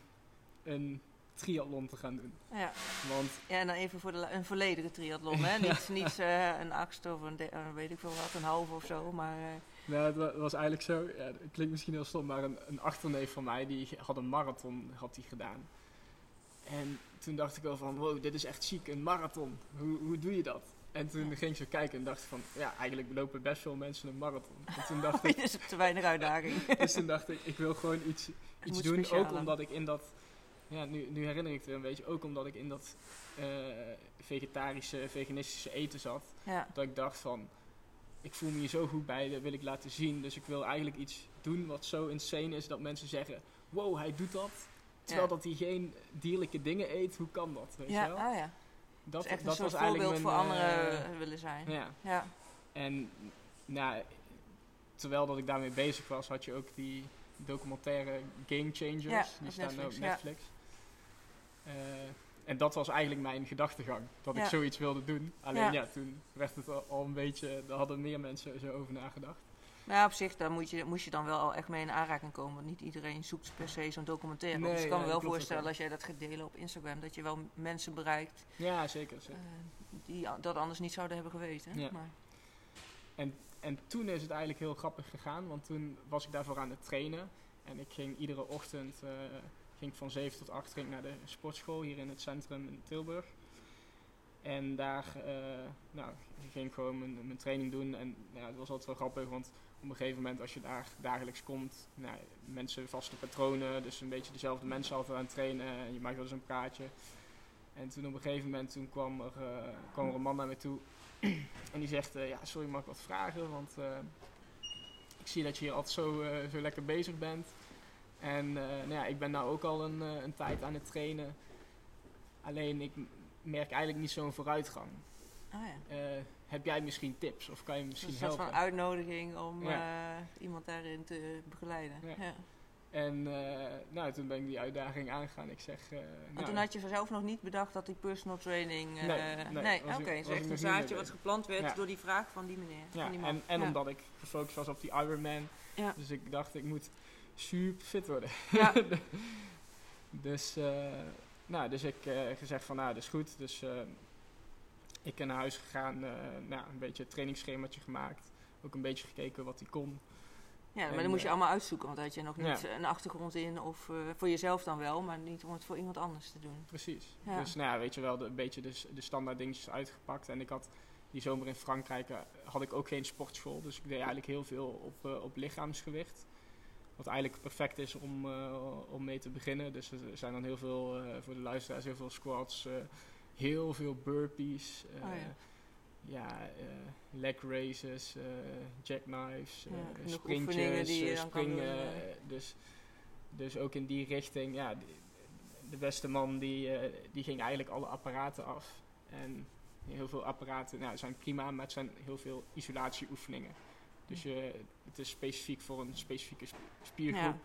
een triathlon te gaan doen. ja. Want Ja, en dan even voor de, een volledige triathlon, hè? Niet, niet eh, een achtste of een, de- eh, weet ik veel wat, een halve of zo, maar... Nou, het wa- was eigenlijk zo, ja, het klinkt misschien heel stom, maar een, een achterneef van mij, die had een marathon had die gedaan. En toen dacht ik wel van, wow, dit is echt ziek, een marathon. Hoe, hoe doe je dat? En toen ging ik zo kijken en dacht van, ja, eigenlijk lopen best veel mensen een marathon. En toen dacht ik, is te weinig uitdaging. dus toen dacht ik, ik wil gewoon iets, iets doen. Ook omdat ik in dat, ja, nu, nu herinner ik het weer een beetje, ook omdat ik in dat eh, vegetarische, veganistische eten zat. Ja, Dat ik dacht van, ik voel me hier zo goed bij, dat wil ik laten zien. Dus ik wil eigenlijk iets doen wat zo insane is dat mensen zeggen, wow, hij doet dat. Terwijl Ja. dat hij geen dierlijke dingen eet, hoe kan dat? Weet je ja, wel? ah, ja. Dat, echt dat was eigenlijk voorbeeld voor mijn, anderen eh, eh, willen zijn. ja, Ja, en nou, terwijl dat ik daarmee bezig was, had je ook die documentaire Game Changers. Die staan Netflix, op. Netflix. Eh, en dat was eigenlijk mijn gedachtegang, dat ik Ja. zoiets wilde doen. Alleen Ja. ja, toen werd het al, een beetje, daar hadden meer mensen zo over nagedacht. Maar ja, op zich daar moet je, moest je dan wel al echt mee in aanraking komen. Want niet iedereen zoekt per se zo'n documentaire. Nee, dus ik kan ja, me wel voorstellen als jij dat gaat delen op Instagram, dat je wel mensen bereikt Ja, zeker. eh, zeker. die a- dat anders niet zouden hebben geweten. Ja. Maar, En toen is het eigenlijk heel grappig gegaan, want toen was ik daarvoor aan het trainen. En ik ging iedere ochtend eh, ging ik van 7 tot 8 ging naar de sportschool hier in het centrum in Tilburg. En daar eh, nou, ging ik gewoon mijn, training doen. En ja, het was altijd wel grappig, want op een gegeven moment als je daar dagelijks komt, nou, mensen vaste patronen, dus een beetje dezelfde mensen altijd aan het trainen. En je maakt wel eens een praatje. En toen op een gegeven moment toen kwam, er, eh, kwam er een man naar me toe en die zegt, eh, ja, sorry, mag ik wat vragen? Want ik zie dat je hier altijd zo, zo lekker bezig bent. En eh, nou ja, ik ben nou ook al een, eh, een tijd aan het trainen. Alleen ik merk eigenlijk niet zo'n vooruitgang. Oh, ja. eh, heb jij misschien tips of kan je misschien een soort helpen? van uitnodiging om Ja. iemand daarin te begeleiden. Ja. En nou, toen ben ik die uitdaging aangegaan. Ik zeg, En nou, toen had je zelf nog niet bedacht dat die personal training... Nee, nee, oké. ik- dus echt een zaadje wat geplant werd door die vraag van die meneer. van die man. en, en omdat ik gefocust was op die Ironman. Dus ik dacht, ik moet super fit worden. Ja. dus, eh, nou, dus ik eh gezegd van, nou, dat is goed. Dus eh, ik ben naar huis gegaan, nou, een beetje een trainingsschemaatje gemaakt. Ook een beetje gekeken wat hij kon. Ja, maar En, dan moest je allemaal uitzoeken, want had je nog niet Ja. een achtergrond in. Of voor jezelf dan wel, maar niet om het voor iemand anders te doen. Precies. Ja. Dus nou ja, weet je wel, de, een beetje de, de standaard dingetjes uitgepakt. En ik had die zomer in Frankrijk had ik ook geen sportschool. Dus ik deed eigenlijk heel veel op, op lichaamsgewicht. Wat eigenlijk perfect is om, eh, om mee te beginnen. Dus er zijn dan heel veel, eh, voor de luisteraars, heel veel squats. eh, heel veel burpees. Oh ja. ja, leg raises, eh, jackknives, Ja, oefeningen sprintjes, springen. dus, dus ook in die richting, ja, de, de beste man die, die ging eigenlijk alle apparaten af. En heel veel apparaten nou, zijn prima, maar het zijn heel veel isolatieoefeningen. Dus je, het is specifiek voor een specifieke sp- spiergroep. Ja.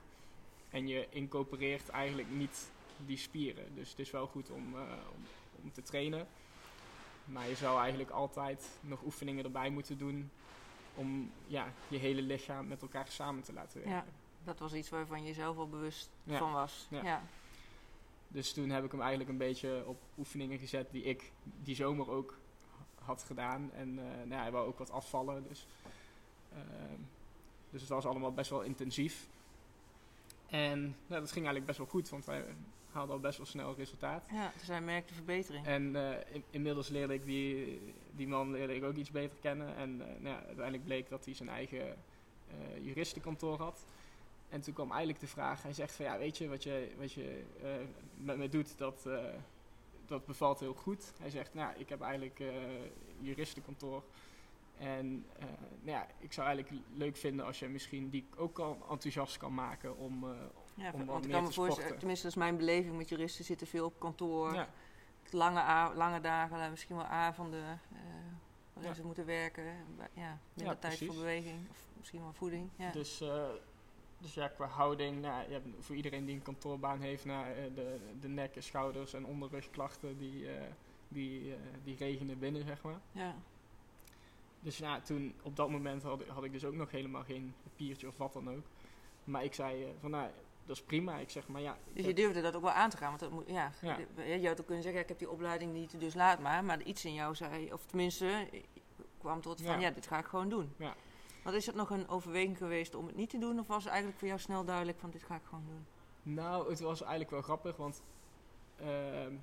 En je incorporeert eigenlijk niet die spieren. Dus het is wel goed om, eh, om, om te trainen. Maar je zou eigenlijk altijd nog oefeningen erbij moeten doen. Om ja, je hele lichaam met elkaar samen te laten werken. Ja. Dat was iets waarvan je zelf al bewust Ja. van was. Ja. Ja. Dus toen heb ik hem eigenlijk een beetje op oefeningen gezet die ik die zomer ook had gedaan. En eh nou ja, hij wou ook wat afvallen. Dus, dus het was allemaal best wel intensief. En nou, dat ging eigenlijk best wel goed, want hij haalde al best wel snel resultaat. ja, dus hij merkte verbetering. En eh, in- inmiddels leerde ik die, die man leerde ik ook iets beter kennen. En eh, nou ja, uiteindelijk bleek dat hij zijn eigen eh, juristenkantoor had. En toen kwam eigenlijk de vraag, hij zegt van ja, weet je, wat je, wat je met me doet, dat, dat bevalt heel goed. Hij zegt, nou, ik heb eigenlijk juristenkantoor. En eh, nou ja, ik zou eigenlijk leuk vinden als je misschien die ook al enthousiast kan maken om, eh, Ja, om want ik kan me voorstellen, tenminste dat is mijn beleving met juristen, zitten veel op kantoor. ja, Lange, lange dagen, misschien wel avonden eh waarin ze moeten werken. Ja, minder tijd voor beweging of misschien wel voeding. Ja. Dus, dus ja, qua houding, nou, je hebt voor iedereen die een kantoorbaan heeft, nou, de, de nek, schouders en onderrugklachten, die, die, die regenen binnen, zeg maar. ja. Dus ja, toen, op dat moment had, ik- had ik dus ook nog helemaal geen papiertje of wat dan ook. Maar ik zei eh, van, nou, dat is prima. Ik zeg, maar ja, Dus je durfde dat ook wel aan te gaan. Want dat moet, ja, Ja. je- had ook kunnen zeggen, ja, ik heb die opleiding niet, dus laat maar. Maar iets in jou zei, of tenminste, kwam tot van, Ja. ja, dit ga ik gewoon doen. Ja. Want is het nog een overweging geweest om het niet te doen? Of was het eigenlijk voor jou snel duidelijk van, dit ga ik gewoon doen? Nou, het was eigenlijk wel grappig, want ehm,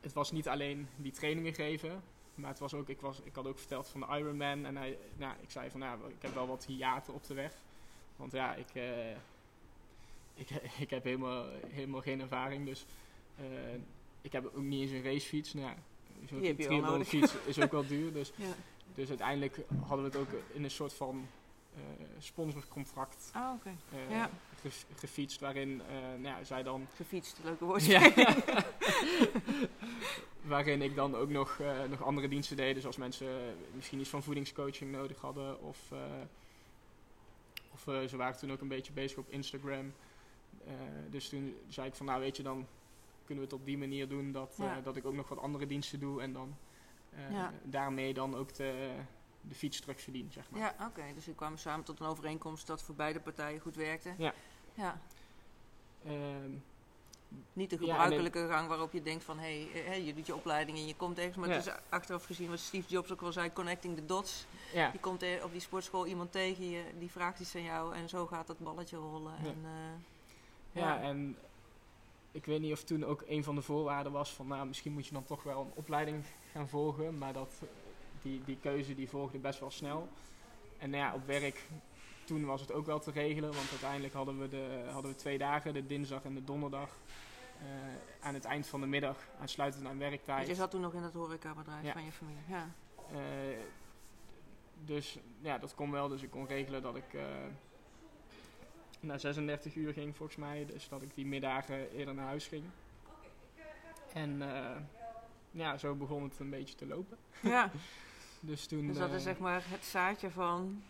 het was niet alleen die trainingen geven, maar het was ook, ik, was, ik had ook verteld van de Ironman en hij, nou, ik zei van, nou, ik heb wel wat hiaten op de weg. Want ja, ik, eh, ik, ik heb helemaal, helemaal geen ervaring, dus eh, ik heb ook niet eens een racefiets. Nou, zo'n fiets is ook wel duur, dus, Ja. dus uiteindelijk hadden we het ook in een soort van eh, sponsorcontract Ah, oké. Ja. Ge- gefietst, waarin eh, nou ja, zij dan Gefietst, leuke woord. ja. Waarin ik dan ook nog, eh, nog andere diensten deed. Dus als mensen eh, misschien iets van voedingscoaching nodig hadden. Of, of ze waren toen ook een beetje bezig op Instagram. Dus toen zei ik van nou weet je dan kunnen we het op die manier doen. Dat, dat ik ook nog wat andere diensten doe. En dan Ja. daarmee dan ook de, de fiets terug verdien zeg maar. Ja, oké. Dus we kwamen samen tot een overeenkomst dat voor beide partijen goed werkte. Ja. Ja. Ehm, Niet de Ja, gebruikelijke gang waarop je denkt van, hé, hey, je doet je opleiding en je komt ergens. Maar Ja. het is achteraf gezien, wat Steve Jobs ook wel zei, connecting the dots. ja. Je komt er op die sportschool iemand tegen, je, die vraagt iets aan jou en zo gaat dat balletje rollen. Ja. En, eh, Ja, en ik weet niet of toen ook een van de voorwaarden was van, nou, misschien moet je dan toch wel een opleiding gaan volgen. Maar dat, eh, die, die keuze die volgde best wel snel. En nou ja, op werk, toen was het ook wel te regelen. Want uiteindelijk hadden we, de, hadden we twee dagen, de dinsdag en de donderdag. eh, aan het eind van de middag, aansluitend aan werktijd. je zat toen nog in dat horecabedrijf Ja. van je familie. Ja. Eh, dus ja, dat kon wel. Dus ik kon regelen dat ik eh na 36 uur ging volgens mij. Dus dat ik die middagen eerder naar huis ging. En ja, zo begon het een beetje te lopen. Ja, Dus toen... dus dat is zeg maar het zaadje van,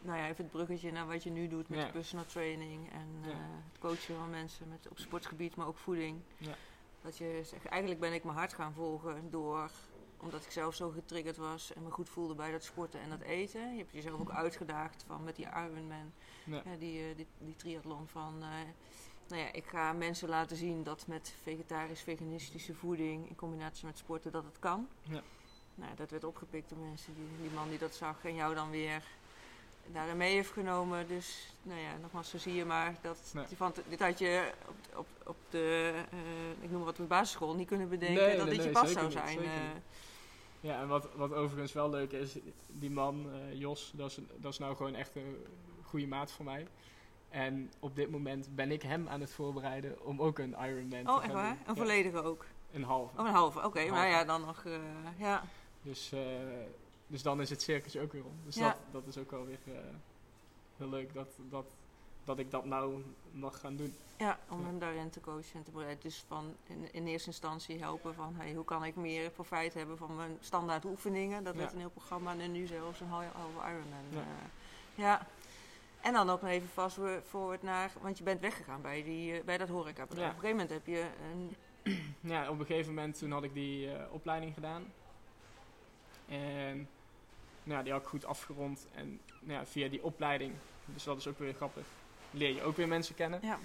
nou ja, even het bruggetje naar wat je nu doet met Ja. de personal training en Ja. eh, het coachen van mensen met, op sportgebied, maar ook voeding. Ja. Dat je zegt, eigenlijk ben ik mijn hart gaan volgen door, omdat ik zelf zo getriggerd was en me goed voelde bij dat sporten en dat eten. Je hebt jezelf ook uitgedaagd van met die Ironman, Ja. die, eh, die, die triathlon van... eh, nou ja, ik ga mensen laten zien dat met vegetarisch-veganistische voeding in combinatie met sporten dat het kan. Ja. Nou, dat werd opgepikt door mensen, die, die man die dat zag en jou dan weer daarin mee heeft genomen. Dus, nou ja, nogmaals, zo zie je maar dat Nee. die van, dit had je op, op, op de, eh, ik noem wat, op de basisschool niet kunnen bedenken Nee, dat nee, dit je pas zou zijn. eh. Ja, en wat, wat overigens wel leuk is, die man, eh, Jos, dat is, dat is nou gewoon echt een goede maat voor mij. En op dit moment ben ik hem aan het voorbereiden om ook een Ironman te oh, gaan echt waar? Een Ja, volledige ook? een halve. Oh, een halve. Oké, halve. ja, dan nog, ja. Dus, dus dan is het circus ook weer om. Dus Ja. dat, dat is ook wel weer eh, heel leuk dat, dat, dat ik dat nou mag gaan doen. Ja, om Ja. hem daarin te coachen en te bereiden. Dus van in, in eerste instantie helpen van hey, hoe kan ik meer profijt hebben van mijn standaard oefeningen. Dat Ja. werd een heel programma en nu zelfs een halve Ironman. Ja. Ja. ja. En dan ook nog even vast forward naar, want je bent weggegaan bij, die, eh, bij dat horecabedrijf. Ja. Op een gegeven moment heb je een, Ja, op een gegeven moment toen had ik die eh, opleiding gedaan. En nou, ja, die had ik goed afgerond. En nou ja, via die opleiding, dus dat is ook weer grappig, leer je ook weer mensen kennen. ja,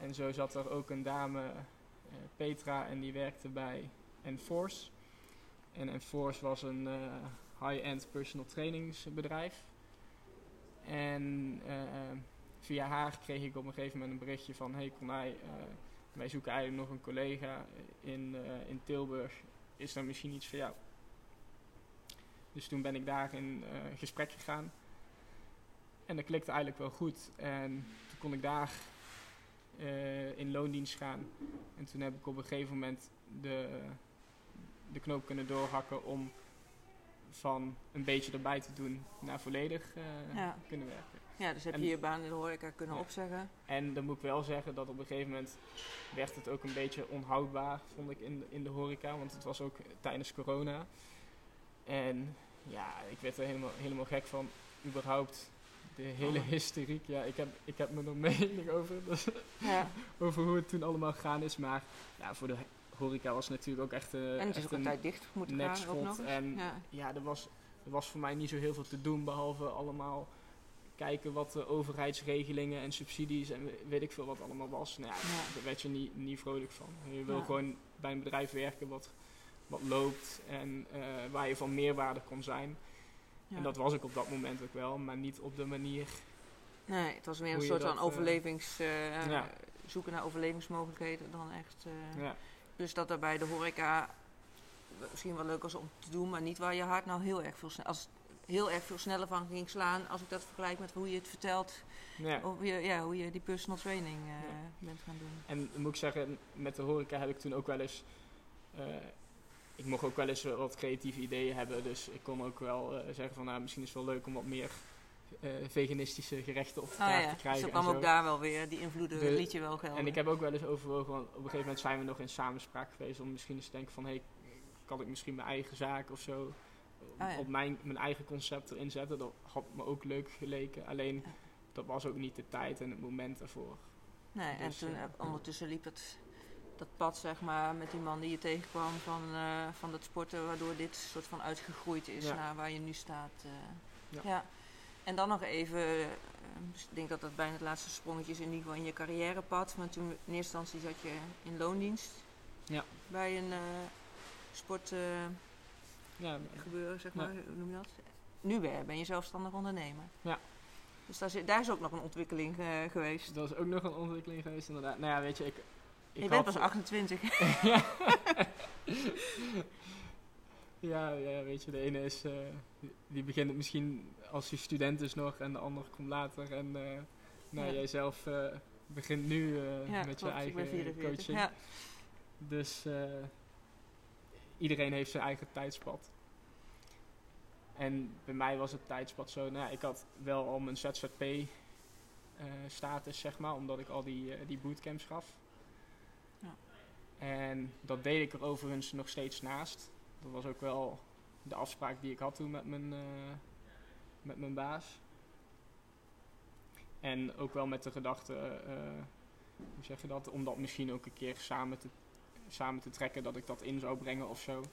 En zo zat er ook een dame, eh, Petra, en die werkte bij Enforce. En Enforce was een eh, high-end personal trainingsbedrijf. En eh, via haar kreeg ik op een gegeven moment een berichtje van... Hey eh, wij zoeken eigenlijk nog een collega in, in Tilburg. Is dat misschien iets voor jou? Dus toen ben ik daar in eh, gesprek gegaan. En dat klikte eigenlijk wel goed. En toen kon ik daar eh, in loondienst gaan. En toen heb ik op een gegeven moment de, de knoop kunnen doorhakken om van een beetje erbij te doen naar volledig eh, Ja. kunnen werken. ja, dus heb En- je je baan in de horeca kunnen Ja. opzeggen. En dan moet ik wel zeggen dat op een gegeven moment werd het ook een beetje onhoudbaar, vond ik, in, de- in de horeca. Want het was ook tijdens corona. En ja, ik werd er helemaal, helemaal gek van. Überhaupt de hele Oh. hysteriek. Ja, ik heb, ik heb me er mening over. Dus Ja. over hoe het toen allemaal gegaan is. Maar ja, voor de horeca was het natuurlijk ook echt, eh En het is echt ook een tijd dicht moeten gaan nog. En Ja. ja, er was, er was voor mij niet zo heel veel te doen. Behalve allemaal kijken wat de overheidsregelingen en subsidies en we- weet ik veel wat allemaal was. Nou ja, daar werd je niet, niet vrolijk van. Je wil gewoon bij een bedrijf werken wat, wat loopt en eh, waar je van meerwaarde kon zijn. Ja. En dat was ik op dat moment ook wel, maar niet op de manier. Nee, het was meer een soort van eh, overlevings... eh, Ja. Zoeken naar overlevingsmogelijkheden dan echt... Ja, Dus dat er bij de horeca misschien wel leuk was om te doen, maar niet waar je hart nou heel erg veel, als, heel erg veel sneller van ging slaan. Als ik dat vergelijk met hoe je het vertelt, ja. hoe, je, ja, hoe je die personal training Ja. bent gaan doen. En moet ik zeggen, met de horeca heb ik toen ook wel eens. Ik mocht ook wel eens wat creatieve ideeën hebben. Dus ik kon ook wel eh, zeggen van nou, misschien is het wel leuk om wat meer eh, veganistische gerechten op de Oh ja, te dus krijgen. en kwam ook daar wel weer, die invloeden De- liet je wel gelden. En ik heb ook wel eens overwogen, want op een gegeven moment zijn we nog in samenspraak geweest om misschien eens te denken van hé, hey, kan ik misschien mijn eigen zaak of zo ja. op mijn, mijn eigen concept erin zetten. Dat had me ook leuk geleken. Alleen dat was ook niet de tijd en het moment ervoor. Nee, en Dus, toen eh, ondertussen liep het, dat pad, zeg maar, met die man die je tegenkwam van, eh, van dat sporten, waardoor dit soort van uitgegroeid is Ja. naar waar je nu staat. eh. Ja. ja. En dan nog even, eh, dus ik denk dat dat bijna het laatste sprongetje is in ieder geval in je carrièrepad. Want toen in eerste instantie zat je in loondienst Ja. bij een sportgebeuren, Ja, zeg Ja. maar, hoe noem je dat? Nu ben ben je zelfstandig ondernemer. Ja. Dus daar, zit, daar is ook nog een ontwikkeling geweest. dat is ook nog een ontwikkeling geweest inderdaad. Nou ja, weet je, ik... ik je had- bent pas 28. ja. ja, ja, weet je, de ene is, eh, die begint misschien als hij student is nog en de ander komt later. En eh nou, Ja. jij zelf eh, begint nu eh, ja, met klopt, je ik ben eigen 44. coaching. Ja. Dus eh, iedereen heeft zijn eigen tijdspad. En bij mij was het tijdspad zo, nou, ja, ik had wel al mijn ZZP-status, zeg maar, omdat ik al die, die bootcamps gaf. En dat deed ik er overigens nog steeds naast. Dat was ook wel de afspraak die ik had toen met mijn, eh, met mijn baas. En ook wel met de gedachte, eh, hoe zeg je dat, om dat misschien ook een keer samen te, samen te trekken, dat ik dat in zou brengen of zo.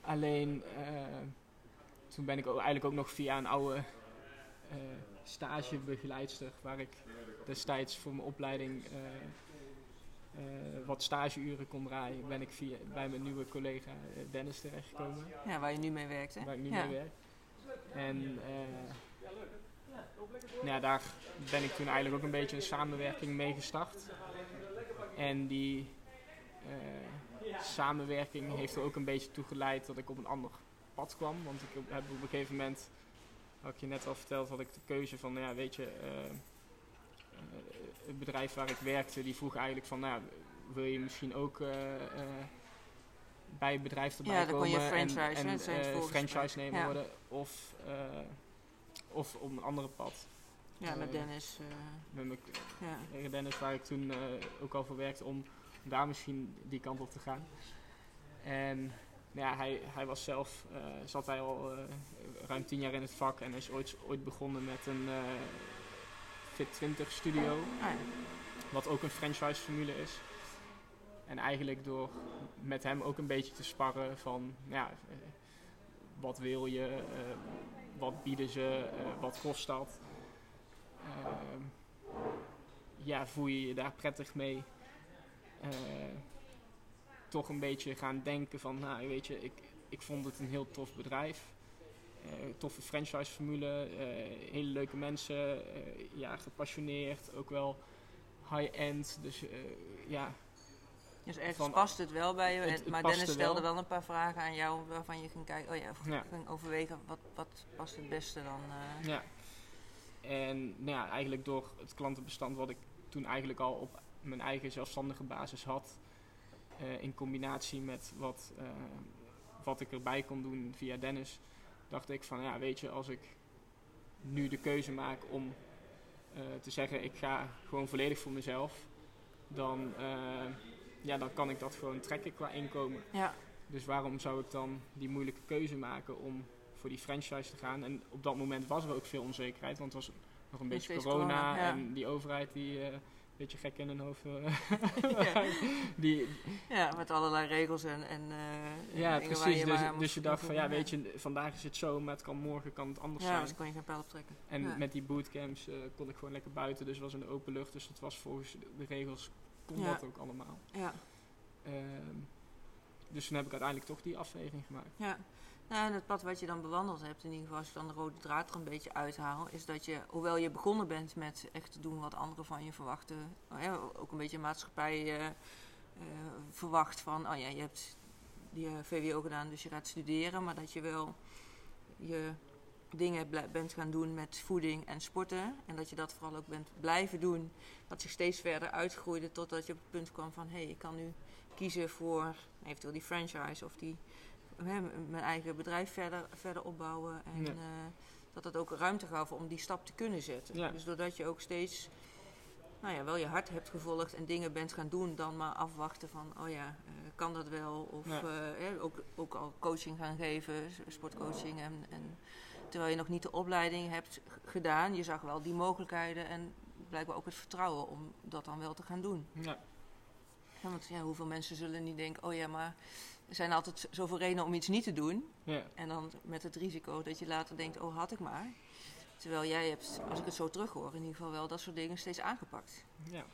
Alleen, eh, toen ben ik eigenlijk ook nog via een oude stagebegeleidster, waar ik destijds voor mijn opleiding wat stageuren kon draaien, ben ik via, bij mijn nieuwe collega Dennis terechtgekomen. Ja, waar je nu mee werkt, hè? Waar ik nu ja. mee werk. En nou ja, daar ben ik toen eigenlijk ook een beetje een samenwerking mee gestart. En die uh, samenwerking heeft er ook een beetje toe geleid dat ik op een ander pad kwam. Want ik heb op een gegeven moment, had ik je net al verteld, had ik de keuze van, nou ja, weet je, uh, het bedrijf waar ik werkte, die vroeg eigenlijk van, nou, wil je misschien ook bij het bedrijf erbij ja, dan komen kon je franchise, en, en franchise nemen ja. worden? Of of op een andere pad. Ja, met Dennis. Met mijn ja. Dennis, waar ik toen ook al voor werkte, om daar misschien die kant op te gaan. En nou ja, hij, hij was zelf, zat hij al ruim tien jaar in het vak en is ooit, ooit begonnen met een Fit 20 studio. Ja. Wat ook een franchise formule is. En eigenlijk door met hem ook een beetje te sparren van, ja, wat wil je, wat bieden ze, uh, wat kost dat. Uh, ja, voel je je daar prettig mee? Toch een beetje gaan denken van, nou weet je, ik, ik vond het een heel tof bedrijf. Toffe franchise formule, hele leuke mensen, ja, gepassioneerd, ook wel high-end. Dus ja, dus ergens van, past het wel bij je. Het, het maar Dennis stelde wel. wel. een paar vragen aan jou waarvan je ging kijken, oh ja, ja. ging overwegen wat, wat past het beste dan. Uh... Ja. En nou ja, eigenlijk door het klantenbestand wat ik toen eigenlijk al op mijn eigen zelfstandige basis had, uh, in combinatie met wat, uh, wat ik erbij kon doen via Dennis, dacht ik van ja, weet je, als ik nu de keuze maak om te zeggen ik ga gewoon volledig voor mezelf, dan ja, dan kan ik dat gewoon trekken qua inkomen. Ja. Dus waarom zou ik dan die moeilijke keuze maken om voor die franchise te gaan? En op dat moment was er ook veel onzekerheid, want het was nog een beetje corona, corona ja. en die overheid die een beetje gek in hun hoofd. Uh, ja. die, ja, met allerlei regels en, en uh, ja, precies. je dus, dus je dacht van ja, ja. weet je, vandaag is het zo, maar het kan morgen kan het anders ja, zijn. dus kon je geen pijl optrekken. En ja. met die bootcamps kon ik gewoon lekker buiten, dus het was in de open lucht, dus dat was volgens de regels kon Ja. dat ook allemaal. Ja. Ehm, dus toen heb ik uiteindelijk toch die afweging gemaakt. Ja. Nou, en het pad wat je dan bewandeld hebt, in ieder geval als ik dan de rode draad er een beetje uithaal, is dat je, hoewel je begonnen bent met echt te doen wat anderen van je verwachten, oh ook een beetje maatschappij uh, uh, verwacht van, oh ja, je hebt die VWO gedaan, dus je gaat studeren, maar dat je wel je dingen bent gaan doen met voeding en sporten. En dat je dat vooral ook bent blijven doen. Dat zich steeds verder uitgroeide totdat je op het punt kwam van... hé, hey, ik kan nu kiezen voor eventueel die franchise of die, mijn eigen bedrijf verder, verder opbouwen. En Ja. uh, dat dat ook ruimte gaf om die stap te kunnen zetten. Ja. Dus doordat je ook steeds... Nou ja, wel je hart hebt gevolgd en dingen bent gaan doen, dan maar afwachten van, oh ja, uh, kan dat wel? Of Ja. uh, ook, ook al coaching gaan geven, sportcoaching en, en terwijl je nog niet de opleiding hebt gedaan. Je zag wel die mogelijkheden en blijkbaar ook het vertrouwen om dat dan wel te gaan doen. Ja, want ja, hoeveel mensen zullen niet denken, oh ja, maar er zijn altijd zoveel redenen om iets niet te doen. Ja. En dan met het risico dat je later denkt, oh had ik maar. Terwijl jij hebt, als ik het zo terughoor, in ieder geval wel dat soort dingen steeds aangepakt. Ja.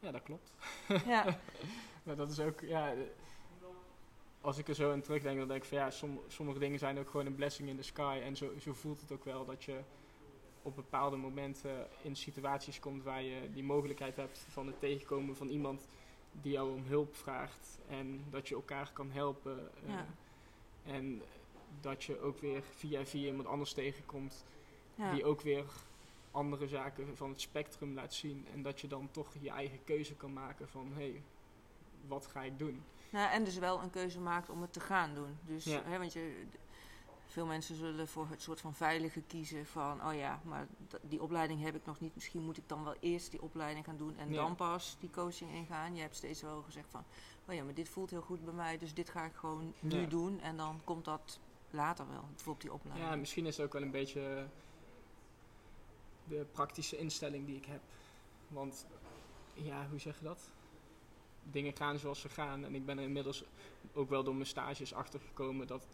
ja, dat klopt. Ja, Maar dat is ook, ja, eh, als ik er zo aan terugdenk, dan denk ik van ja, som, sommige dingen zijn ook gewoon een blessing in the sky. En zo, zo voelt het ook wel dat je op bepaalde momenten in situaties komt waar je die mogelijkheid hebt van het tegenkomen van iemand die jou om hulp vraagt. En dat je elkaar kan helpen. eh, Ja. En dat je ook weer via via iemand anders tegenkomt ja. die ook weer andere zaken van het spectrum laat zien. En dat je dan toch je eigen keuze kan maken van hé, hey, wat ga ik doen? Nou, en dus wel een keuze maakt om het te gaan doen. Dus, Ja. hè, want je, veel mensen zullen voor het soort van veilige kiezen van, oh ja, maar die opleiding heb ik nog niet. Misschien moet ik dan wel eerst die opleiding gaan doen en Ja. dan pas die coaching ingaan. Je hebt steeds wel gezegd van, oh ja, maar dit voelt heel goed bij mij, dus dit ga ik gewoon nu doen. En dan komt dat later wel, bijvoorbeeld die opleiding. Ja, misschien is het ook wel een beetje de praktische instelling die ik heb. Want, ja, hoe zeg je dat? Dingen gaan zoals ze gaan. En ik ben er inmiddels ook wel door mijn stages achtergekomen dat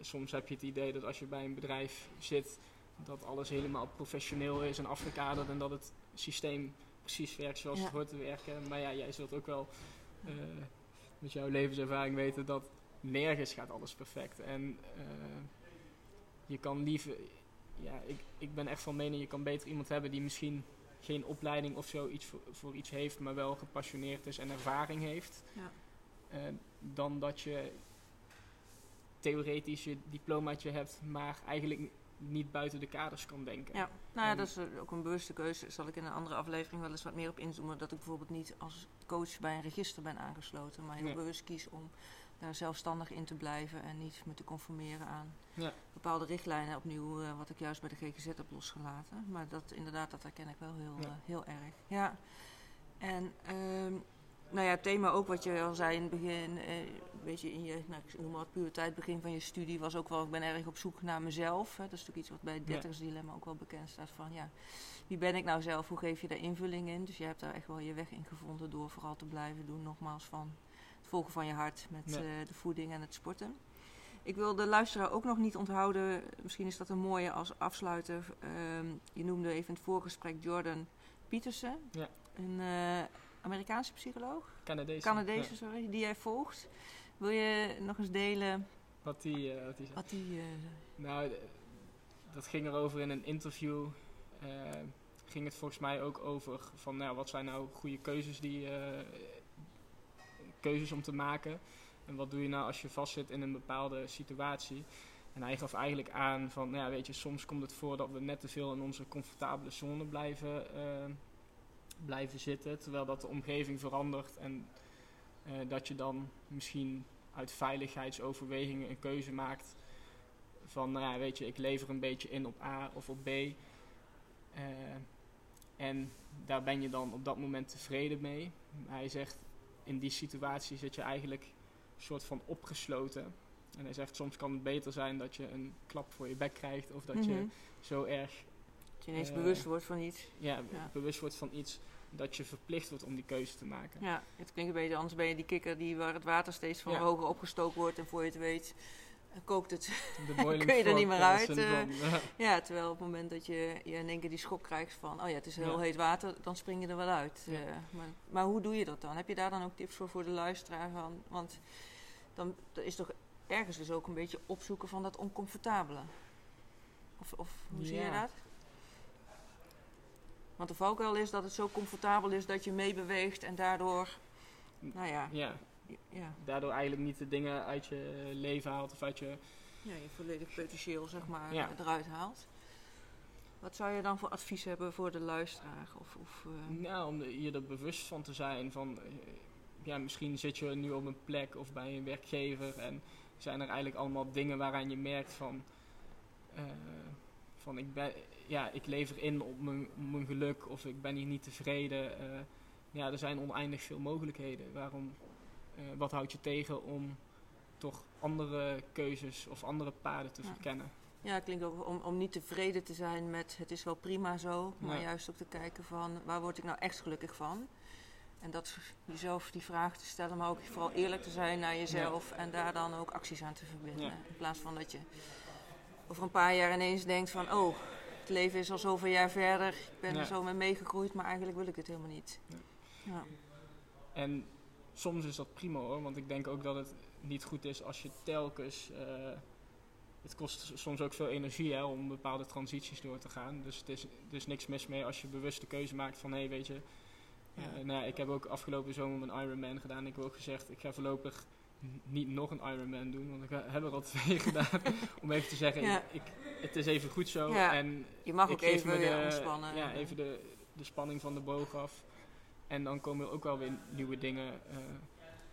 soms heb je het idee dat als je bij een bedrijf zit, dat alles helemaal professioneel is en afgekaderd en dat het systeem precies werkt zoals Ja. het hoort te werken. Maar ja, jij zult ook wel eh, met jouw levenservaring weten dat nergens gaat alles perfect. En eh, je kan liever, ja, ik, ik ben echt van mening, je kan beter iemand hebben die misschien geen opleiding of zo iets voor, voor iets heeft, maar wel gepassioneerd is en ervaring heeft. Ja. Eh, dan dat je theoretisch je diplomaatje hebt, maar eigenlijk niet buiten de kaders kan denken. Ja, nou ja, En- dat is eh, ook een bewuste keuze. Daar zal ik in een andere aflevering wel eens wat meer op inzoomen. Dat ik bijvoorbeeld niet als coach bij een register ben aangesloten, maar heel Nee. bewust kies om daar zelfstandig in te blijven en niet me te conformeren aan Ja. bepaalde richtlijnen. Opnieuw, eh, wat ik juist bij de GGZ heb losgelaten. Maar dat inderdaad, dat herken ik wel heel, Ja. eh, heel erg. Ja. En ehm, nou ja, het thema ook wat je al zei in het begin, eh, een beetje in je, nou, ik noem maar puberteit, begin van je studie, was ook wel, ik ben erg op zoek naar mezelf. Hè. Dat is natuurlijk iets wat bij het dertigersdilemma ook wel bekend staat van, ja, wie ben ik nou zelf, hoe geef je daar invulling in? Dus je hebt daar echt wel je weg in gevonden door vooral te blijven doen, nogmaals, van het volgen van je hart met Ja. eh, de voeding en het sporten. Ik wil de luisteraar ook nog niet onthouden, misschien is dat een mooie als afsluiter. Ehm, je noemde even in het voorgesprek Jordan Peterson, Ja. een eh, Amerikaanse psycholoog. Canadees. Canadese, Ja. sorry, die jij volgt. Wil je nog eens delen Wat die, eh, wat die wat die... eh, Nou, dat ging erover in een interview. eh, ging het volgens mij ook over van, nou, wat zijn nou goede keuzes die, keuzes om te maken. En wat doe je nou als je vastzit in een bepaalde situatie. En hij gaf eigenlijk aan van, nou ja, weet je, soms komt het voor dat we net te veel in onze comfortabele zone blijven, blijven zitten. Terwijl dat de omgeving verandert en eh, dat je dan misschien uit veiligheidsoverwegingen een keuze maakt van, nou ja, weet je, ik lever een beetje in op A of op B. Eh, en daar ben je dan op dat moment tevreden mee. Hij zegt, in die situatie zit je eigenlijk een soort van opgesloten. En hij zegt, soms kan het beter zijn dat je een klap voor je bek krijgt of dat je mhm. zo erg je ineens eh, bewust wordt van iets. ja, Ja. bewust wordt van iets dat je verplicht wordt om die keuze te maken. Ja, het klinkt een beetje, anders ben je die kikker die waar het water steeds van Ja. hoger opgestookt wordt. En voor je het weet eh, kookt het. Kun je er niet meer eh, uit. Ja. terwijl op het moment dat je, je in één keer die schok krijgt van... Oh ja, het is heel Ja. heet water, dan spring je er wel uit. Ja. Maar, maar hoe doe je dat dan? Heb je daar dan ook tips voor voor de luisteraar? Van, want dan is toch ergens dus ook een beetje opzoeken van dat oncomfortabele. Of, of hoe zie je dat? Want de valkuil is dat het zo comfortabel is dat je meebeweegt en daardoor, nou ja, ja, ja, daardoor eigenlijk niet de dingen uit je leven haalt of uit je ja, je volledig potentieel zeg maar Ja. eruit haalt. Wat zou je dan voor advies hebben voor de luisteraar? Of, of, eh, Nou, om je er bewust van te zijn van, eh, ja, misschien zit je nu op een plek of bij een werkgever en zijn er eigenlijk allemaal dingen waaraan je merkt van, eh, van ik ben, ja, ik lever in op mijn, op mijn geluk of ik ben hier niet tevreden. Eh, ja, er zijn oneindig veel mogelijkheden. Waarom, eh, wat houdt je tegen om toch andere keuzes of andere paden te Ja. verkennen? Ja, het klinkt ook om, om niet tevreden te zijn met het is wel prima zo, maar Ja. juist ook te kijken van waar word ik nou echt gelukkig van. En dat jezelf die vraag te stellen, maar ook vooral eerlijk te zijn naar jezelf en daar dan ook acties aan te verbinden. In plaats van dat je over een paar jaar ineens denkt van oh, het leven is al zoveel jaar verder, ik ben Ja. er zo mee meegegroeid, maar eigenlijk wil ik het helemaal niet. Ja. Ja. En soms is dat prima hoor, want ik denk ook dat het niet goed is als je telkens. eh, het kost soms ook veel energie hè, om bepaalde transities door te gaan. Dus het is, er is niks mis mee als je bewust de keuze maakt van hé, hey, weet je. eh, nou, ja, ik heb ook afgelopen zomer een Ironman gedaan. Ik heb ook gezegd, ik ga voorlopig niet nog een Ironman doen, want ik ha- heb er al twee gedaan. om even te zeggen, Ja. ik, het is even goed zo. Ja. En Je mag ook even me de, ontspannen. Ja, even de, de spanning van de boog af. En dan komen er ook wel weer nieuwe dingen. eh,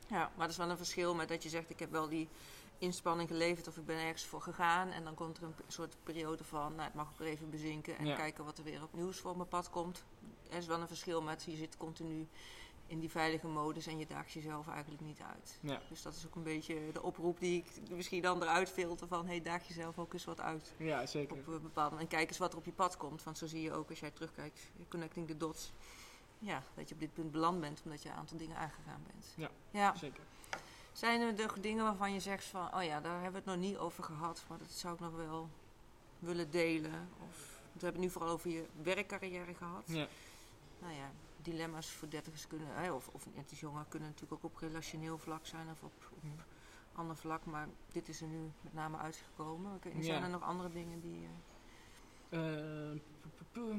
Ja, maar dat is wel een verschil met dat je zegt, ik heb wel die inspanning geleverd of ik ben ergens voor gegaan. En dan komt er een soort periode van, nou, het mag ook weer even bezinken en Ja. kijken wat er weer op nieuws voor mijn pad komt. Er is wel een verschil met, je zit continu in die veilige modus en je daagt jezelf eigenlijk niet uit. Ja. Dus dat is ook een beetje de oproep die ik misschien dan eruit filter van, hey, daag jezelf ook eens wat uit. Ja, zeker. Op een bepaalde en kijk eens wat er op je pad komt. Want zo zie je ook als jij terugkijkt, connecting the dots. Ja, dat je op dit punt beland bent omdat je een aantal dingen aangegaan bent. Ja. ja. Zeker. Zijn er nog dingen waarvan je zegt van, oh ja, daar hebben we het nog niet over gehad, maar dat zou ik nog wel willen delen? Of we hebben het nu vooral over je werkcarrière gehad. Ja. Nou ja, dilemma's voor dertigers kunnen, hè, of, of net iets jonger, kunnen natuurlijk ook op relationeel vlak zijn of op, op Ja. ander vlak. Maar dit is er nu met name uitgekomen. Ja. Zijn er nog andere dingen die... eh, Eh, p-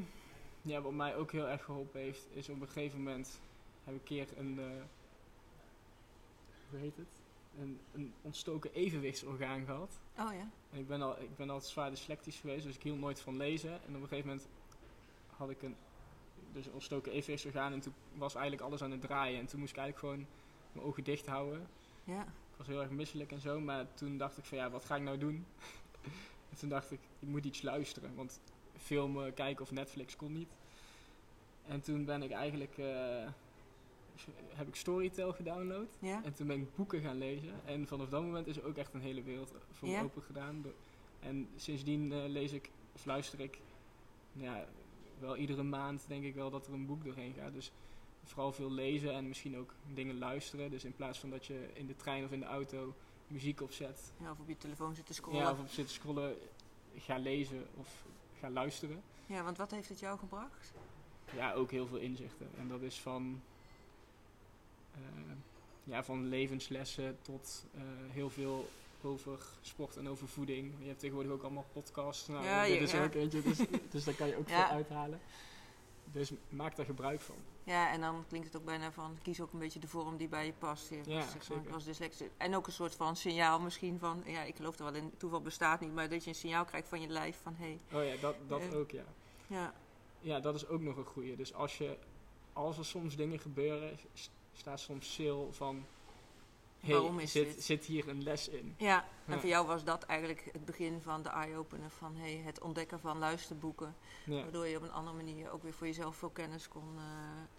ja, wat mij ook heel erg geholpen heeft, is op een gegeven moment heb ik een keer een, eh, hoe heet het? Een, een ontstoken evenwichtsorgaan gehad. Oh ja. En ik ben, al, ik ben altijd zwaar dyslectisch geweest, dus ik hield nooit van lezen. En op een gegeven moment had ik een, dus ontstoken evenwichtsorgaan en toen was eigenlijk alles aan het draaien. En toen moest ik eigenlijk gewoon mijn ogen dicht houden. Ja. Ik was heel erg misselijk en zo, maar toen dacht ik van ja, wat ga ik nou doen? en toen dacht ik, ik moet iets luisteren, want filmen, kijken of Netflix kon niet. En toen ben ik eigenlijk, eh, heb ik Storytel gedownload Ja. en toen ben ik boeken gaan lezen. En vanaf dat moment is er ook echt een hele wereld voor me Ja? open gedaan. En sindsdien eh, lees ik, of luister ik, ja, wel iedere maand denk ik wel dat er een boek doorheen gaat. Dus vooral veel lezen en misschien ook dingen luisteren. Dus in plaats van dat je in de trein of in de auto muziek opzet, ja. Of op je telefoon zitten scrollen. ja, Ja, of op zitten scrollen, ga lezen of ga luisteren. want wat heeft het jou gebracht? Ja, ook heel veel inzichten. En dat is van, eh, ja, van levenslessen tot eh, heel veel over sport en over voeding. Je hebt tegenwoordig ook allemaal podcasts. Nou, Ja, dit je- is ja. ook eentje, dus, dus daar kan je ook Ja. veel uithalen. Dus maak daar gebruik van. Ja, en dan klinkt het ook bijna van, kies ook een beetje de vorm die bij je past. Ja, Ja, zeg maar, zeker. ik was dyslexisch. En ook een soort van signaal misschien van, ja, ik geloof er wel in, toeval bestaat niet, maar dat je een signaal krijgt van je lijf van, hé, hey, Oh ja, dat, dat ook, ja. ja, Ja, dat is ook nog een goeie. Dus als, je, als er soms dingen gebeuren, staat soms stil van... Hey, Waarom is zit, dit? zit hier een les in? Ja, en Ja. voor jou was dat eigenlijk het begin van de eye-opener van hey, het ontdekken van luisterboeken. Ja, Waardoor je op een andere manier ook weer voor jezelf veel kennis kon eh,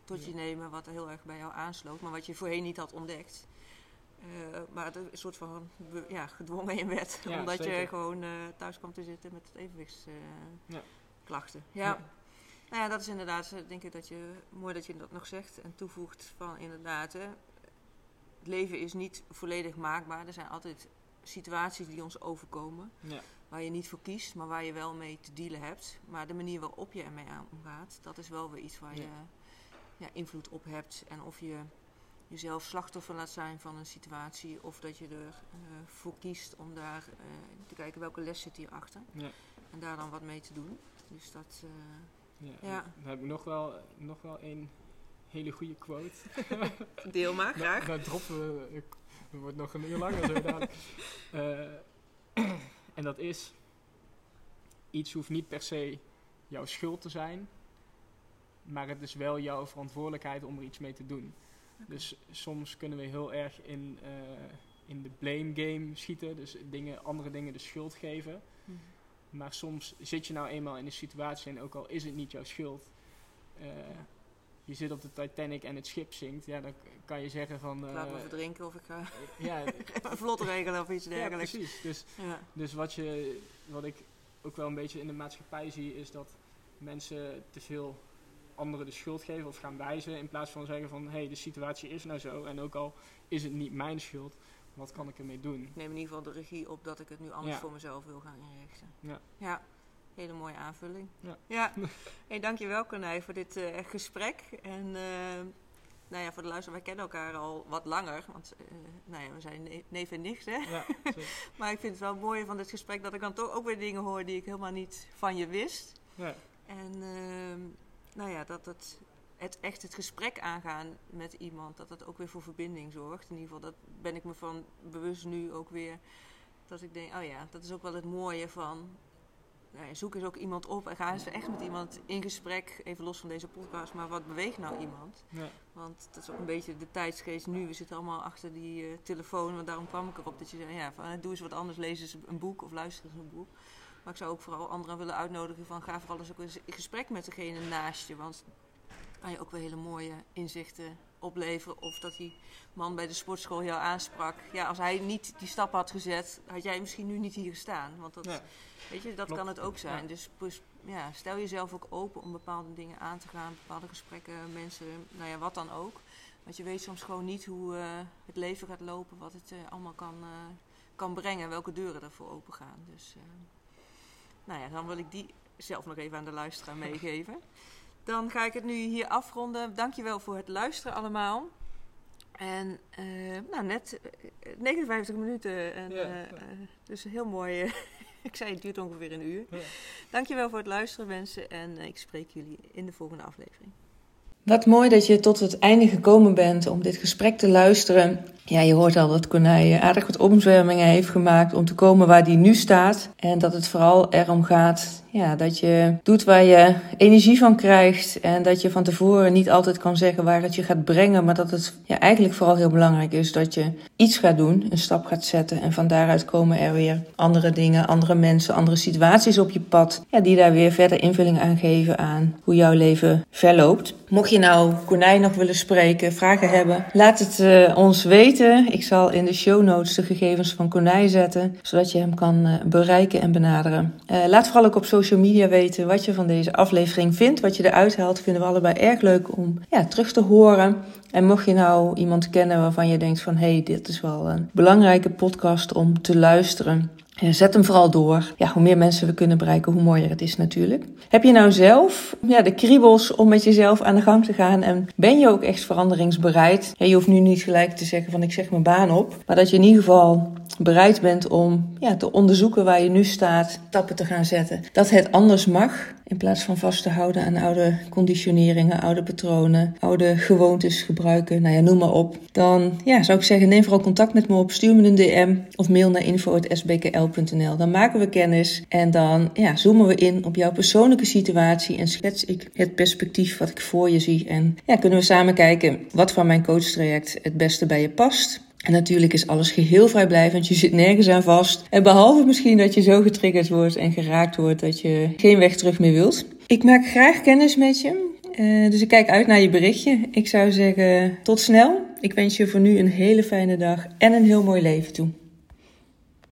tot je nemen, wat er heel erg bij jou aansloot, maar wat je voorheen niet had ontdekt. Eh, maar een soort van ja, gedwongen in werd, omdat je gewoon eh, thuis kwam te zitten met het evenwichtsklachten. Ja. klachten. Ja. ja. Nou ja, dat is inderdaad, denk ik dat je, mooi dat je dat nog zegt en toevoegt van inderdaad, hè, het leven is niet volledig maakbaar. Er zijn altijd situaties die ons overkomen, ja, waar je niet voor kiest, maar waar je wel mee te dealen hebt. Maar de manier waarop je ermee omgaat, dat is wel weer iets waar Ja. je ja, invloed op hebt. En of je jezelf slachtoffer laat zijn van een situatie, of dat je ervoor voor kiest om daar eh, te kijken welke les zit hierachter. ja. En daar dan wat mee te doen. Dus dat, eh, Ja, Ja. Dan heb ik nog wel, nog wel een hele goede quote. deel maar, nou droppen we, het wordt nog een uur langer zo dadelijk. Eh, en dat is, iets hoeft niet per se jouw schuld te zijn, maar het is wel jouw verantwoordelijkheid om er iets mee te doen. Dus soms kunnen we heel erg in, eh, in de blame game schieten, dus dingen, andere dingen de schuld geven. Mhm. Maar soms zit je nou eenmaal in een situatie en ook al is het niet jouw schuld. eh, je zit op de Titanic en het schip zinkt. Ja, dan kan je zeggen van... Ik laat me eh, verdrinken of ik ga ja, een vlot regelen of iets ja, dergelijks. precies. Dus, Ja, dus wat, je, wat ik ook wel een beetje in de maatschappij zie... is dat mensen te veel anderen de schuld geven of gaan wijzen... in plaats van zeggen van... hé, hey, de situatie is nou zo. En ook al is het niet mijn schuld... wat kan ik ermee doen? Ik neem in ieder geval de regie op dat ik het nu anders Ja. voor mezelf wil gaan inrichten. Ja. Ja, hele mooie aanvulling. Ja. ja. Hey, dankjewel Cornij voor dit eh, gesprek. En eh, nou ja, voor de luisteraar, wij kennen elkaar al wat langer. Want eh, nou ja, we zijn ne- neef en nicht, hè. Ja. Maar ik vind het wel mooi van dit gesprek dat ik dan toch ook weer dingen hoor die ik helemaal niet van je wist. ja, En ehm, nou ja, dat het, het echt het gesprek aangaan met iemand, dat dat ook weer voor verbinding zorgt. In ieder geval, dat ben ik me van bewust nu ook weer. Dat ik denk, oh ja, dat is ook wel het mooie van nou zoek eens ook iemand op en ga eens echt met iemand in gesprek. Even los van deze podcast, maar wat beweegt nou iemand? Ja. Want dat is ook een beetje de tijdsgeest nu. We zitten allemaal achter die uh, telefoon. Want daarom kwam ik erop dat je zei, ja, van, doe eens wat anders. Lees eens een boek of luister eens een boek. Maar ik zou ook vooral anderen willen uitnodigen van ga vooral eens ook eens in gesprek met degene naast je. Want kan je ook weer hele mooie inzichten opleveren. Of dat die man bij de sportschool jou aansprak. Ja, als hij niet die stap had gezet, had jij misschien nu niet hier gestaan. Want dat, Ja. weet je, dat Klopt. kan het ook zijn. Ja. Dus ja, stel jezelf ook open om bepaalde dingen aan te gaan. Bepaalde gesprekken, mensen, nou ja, wat dan ook. Want je weet soms gewoon niet hoe eh, het leven gaat lopen. Wat het eh, allemaal kan, eh, kan brengen. Welke deuren ervoor open gaan. Dus nou ja, dan wil ik die zelf nog even aan de luisteraar meegeven. Dan ga ik het nu hier afronden. Dankjewel voor het luisteren allemaal. En eh, nou, net eh, 59 minuten. En, Ja, eh, ja. eh, dus heel mooi. eh, ik zei het duurt ongeveer een uur. Ja. Dankjewel voor het luisteren mensen. En eh, ik spreek jullie in de volgende aflevering. Wat mooi dat je tot het einde gekomen bent om dit gesprek te luisteren. Ja, je hoort al dat Konij aardig wat omzwervingen heeft gemaakt om te komen waar die nu staat. En dat het vooral erom gaat ja, dat je doet waar je energie van krijgt. En dat je van tevoren niet altijd kan zeggen waar het je gaat brengen. Maar dat het ja, eigenlijk vooral heel belangrijk is dat je iets gaat doen, een stap gaat zetten. En van daaruit komen er weer andere dingen, andere mensen, andere situaties op je pad. Ja, die daar weer verder invulling aan geven aan hoe jouw leven verloopt. Mocht je nou Konijn nog willen spreken, vragen hebben, laat het eh, ons weten. Ik zal in de show notes de gegevens van Konij zetten, zodat je hem kan eh, bereiken en benaderen. Eh, laat vooral ook op social media weten wat je van deze aflevering vindt, wat je eruit haalt. Vinden we allebei erg leuk om ja, terug te horen. En mocht je nou iemand kennen waarvan je denkt van hé, hey, dit is wel een belangrijke podcast om te luisteren. Zet hem vooral door. Ja, hoe meer mensen we kunnen bereiken, hoe mooier het is natuurlijk. Heb je nou zelf ja, de kriebels om met jezelf aan de gang te gaan? En ben je ook echt veranderingsbereid? Je hoeft nu niet gelijk te zeggen van ik zeg mijn baan op. Maar dat je in ieder geval bereid bent om ja, te onderzoeken waar je nu staat. Stappen te gaan zetten. Dat het anders mag. In plaats van vast te houden aan oude conditioneringen, oude patronen, oude gewoontes gebruiken, nou ja, noem maar op. Dan ja, zou ik zeggen, neem vooral contact met me op. Stuur me een DM of mail naar info.sbkl.nl. Dan maken we kennis en dan ja, zoomen we in op jouw persoonlijke situatie en schets ik het perspectief wat ik voor je zie. En ja, kunnen we samen kijken wat van mijn coachtraject het beste bij je past. En natuurlijk is alles geheel vrijblijvend. Je zit nergens aan vast. En behalve misschien dat je zo getriggerd wordt en geraakt wordt dat je geen weg terug meer wilt. Ik maak graag kennis met je. Uh, dus ik kijk uit naar je berichtje. Ik zou zeggen tot snel. Ik wens je voor nu een hele fijne dag en een heel mooi leven toe.